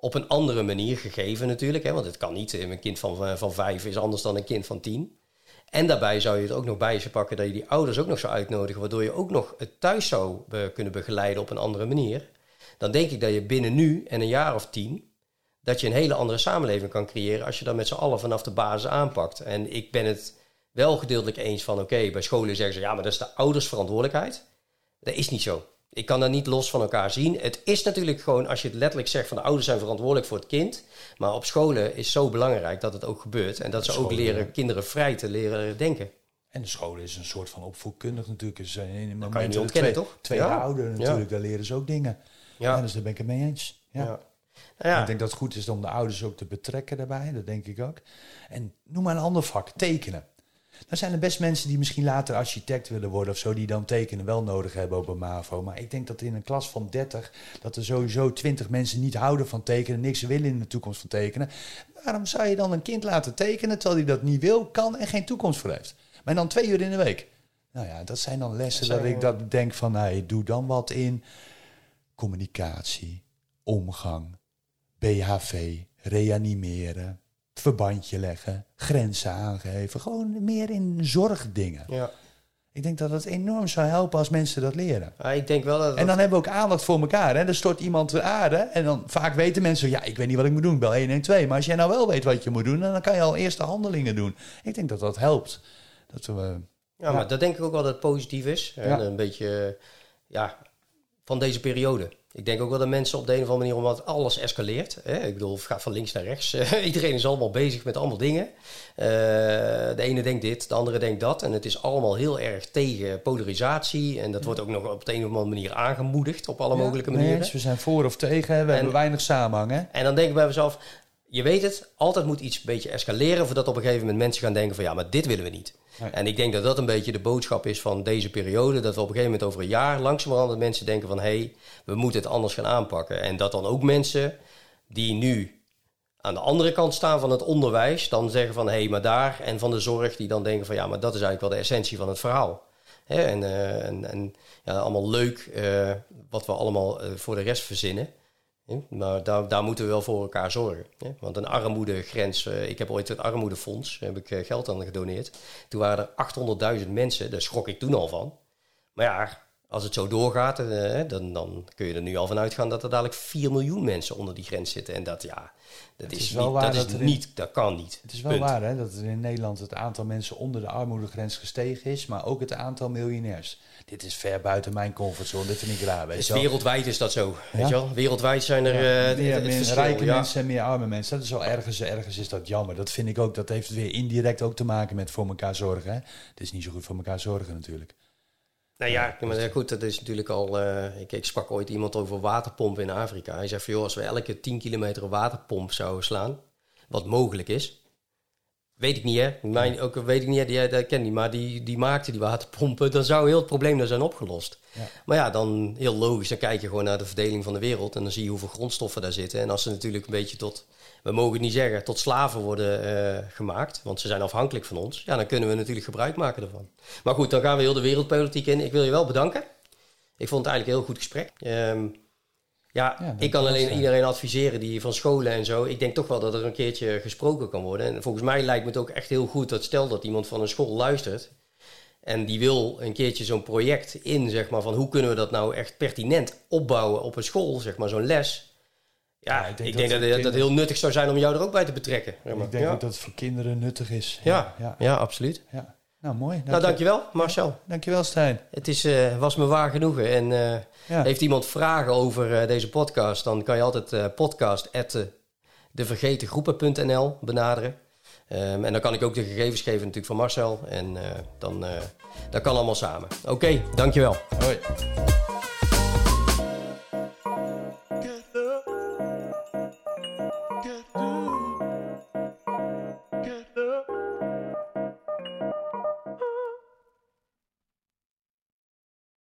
op een andere manier gegeven natuurlijk, hè, want het kan niet, een kind van, eh, van vijf is anders dan een kind van tien. En daarbij zou je het ook nog bij je pakken dat je die ouders ook nog zou uitnodigen, waardoor je ook nog het thuis zou eh, kunnen begeleiden op een andere manier. Dan denk ik dat je binnen nu en een jaar of tien dat je een hele andere samenleving kan creëren als je dat met z'n allen vanaf de basis aanpakt. En ik ben het wel gedeeltelijk eens van, oké, bij scholen zeggen ze, ja, maar dat is de ouders verantwoordelijkheid. Dat is niet zo. Ik kan dat niet los van elkaar zien. Het is natuurlijk gewoon, als je het letterlijk zegt van de ouders zijn verantwoordelijk voor het kind. Maar op scholen is zo belangrijk dat het ook gebeurt. En dat ze ook leren ja. kinderen vrij te leren denken. En de school is een soort van opvoedkundig natuurlijk. Is in een niet moment ontkennen, twee, toch? Twee Ja. ouderen natuurlijk, daar leren ze ook dingen. Ja. Dus daar ben ik het mee eens. Ja. Ja. Ja. Ik denk dat het goed is om de ouders ook te betrekken daarbij. Dat denk ik ook. En noem maar een ander vak, tekenen. Dan zijn er best mensen die misschien later architect willen worden of zo, die dan tekenen wel nodig hebben op een MAVO. Maar ik denk dat in een klas van 30, dat er sowieso 20 mensen niet houden van tekenen, niks willen in de toekomst van tekenen. Waarom zou je dan een kind laten tekenen terwijl hij dat niet wil, kan en geen toekomst voor heeft? Maar dan twee uur in de week. Nou ja, dat zijn dan lessen Dat dat, ik dat denk van, hey, doe dan wat in communicatie, omgang, BHV, reanimeren, verbandje leggen, grenzen aangeven. Gewoon meer in zorgdingen. ja. Ik denk dat het enorm zou helpen als mensen dat leren. Maar ik denk wel dat... En dan hebben we ook aandacht voor elkaar. Hè? Er stort iemand te aarde. En dan vaak weten mensen, ja, ik weet niet wat ik moet doen. Ik bel 112. Maar als jij nou wel weet wat je moet doen, dan kan je al eerste handelingen doen. Ik denk dat dat helpt. Dat we Ja, maar dat denk ik ook wel dat het positief is. En een beetje, ja, van deze periode. Ik denk ook wel dat mensen op de een of andere manier, omdat alles escaleert. Hè? Ik bedoel, het gaat van links naar rechts. Iedereen is allemaal bezig met allemaal dingen. Uh, de ene denkt dit, de andere denkt dat. En het is allemaal heel erg tegen polarisatie. En dat wordt ook nog op de een of andere manier aangemoedigd op alle mogelijke manieren. Nee, we zijn voor of tegen, we hebben weinig samenhang. Hè? En dan denk ik bij mezelf, je weet het, altijd moet iets een beetje escaleren... voordat op een gegeven moment mensen gaan denken van... ja, maar dit willen we niet. En ik denk dat dat een beetje de boodschap is van deze periode. Dat we op een gegeven moment over een jaar langzamerhand mensen denken van... hé, hey, we moeten het anders gaan aanpakken. En dat dan ook mensen die nu aan de andere kant staan van het onderwijs... dan zeggen van hé, hey, maar daar... en van de zorg die dan denken van ja, maar dat is eigenlijk wel de essentie van het verhaal. en, uh, en, en ja, allemaal leuk uh, wat we allemaal uh, voor de rest verzinnen. Maar daar, daar moeten we wel voor elkaar zorgen. Want een armoedegrens, eh, ik heb ooit het armoedefonds, heb ik eh, geld aan gedoneerd. Toen waren er 800.000 mensen, daar schrok ik toen al van. Maar ja, als het zo doorgaat, eh, dan, dan kun je er nu al van uitgaan dat er dadelijk 4 miljoen mensen onder die grens zitten. En dat, ja, dat is, wel niet, waar dat, is niet, dat kan niet. Het is wel waar hè, dat er in Nederland het aantal mensen onder de armoedegrens gestegen is, maar ook het aantal miljonairs. Dit is ver buiten mijn comfortzone, dit vind ik raar. Weet wereldwijd is dat zo, weet je wel? Wereldwijd zijn er ja, uh, meer, meer rijke mensen en meer arme mensen. Dat is wel ergens, ergens is dat jammer. Dat vind ik ook, dat heeft weer indirect ook te maken met voor elkaar zorgen. Hè? Het is niet zo goed voor elkaar zorgen natuurlijk. Nou ja, maar goed, dat is natuurlijk al. Uh, ik, ik, sprak ooit iemand over waterpompen in Afrika. Hij zei van joh, als we elke 10 kilometer een waterpomp zouden slaan, wat mogelijk is. Weet ik niet, hè? Mijn, ook weet ik niet, die, dat ken niet, maar die, die maakte die waterpompen. Dan zou heel het probleem daar zijn opgelost. Ja. Maar ja, dan heel logisch, dan kijk je gewoon naar de verdeling van de wereld en dan zie je hoeveel grondstoffen daar zitten. En als ze natuurlijk een beetje tot we mogen het niet zeggen, tot slaven worden uh, gemaakt. Want ze zijn afhankelijk van ons. Ja, dan kunnen we natuurlijk gebruik maken ervan. Maar goed, dan gaan we heel de wereldpolitiek in. Ik wil je wel bedanken. Ik vond het eigenlijk een heel goed gesprek. Um, ja, ja ik kan alleen iedereen adviseren die van scholen en zo. Ik denk toch wel dat er een keertje gesproken kan worden. En volgens mij lijkt me het ook echt heel goed dat stel dat iemand van een school luistert. En die wil een keertje zo'n project in, zeg maar, van hoe kunnen we dat nou echt pertinent opbouwen op een school, zeg maar, zo'n les. Ja, ik denk, dat, dat, het heel nuttig zou zijn om jou er ook bij te betrekken. Ik denk ook dat het voor kinderen nuttig is. Ja, ja, ja. absoluut. Ja. Nou, mooi. Dank nou, dankjewel, Marcel. Dankjewel, Stijn. Het is, uh, was me waar genoegen. En uh, heeft iemand vragen over uh, deze podcast, dan kan je altijd podcast devergetengroepen.nl benaderen. Um, en dan kan ik ook de gegevens geven natuurlijk van Marcel. En dan, dat kan allemaal samen. Oké, okay, dankjewel. Hoi.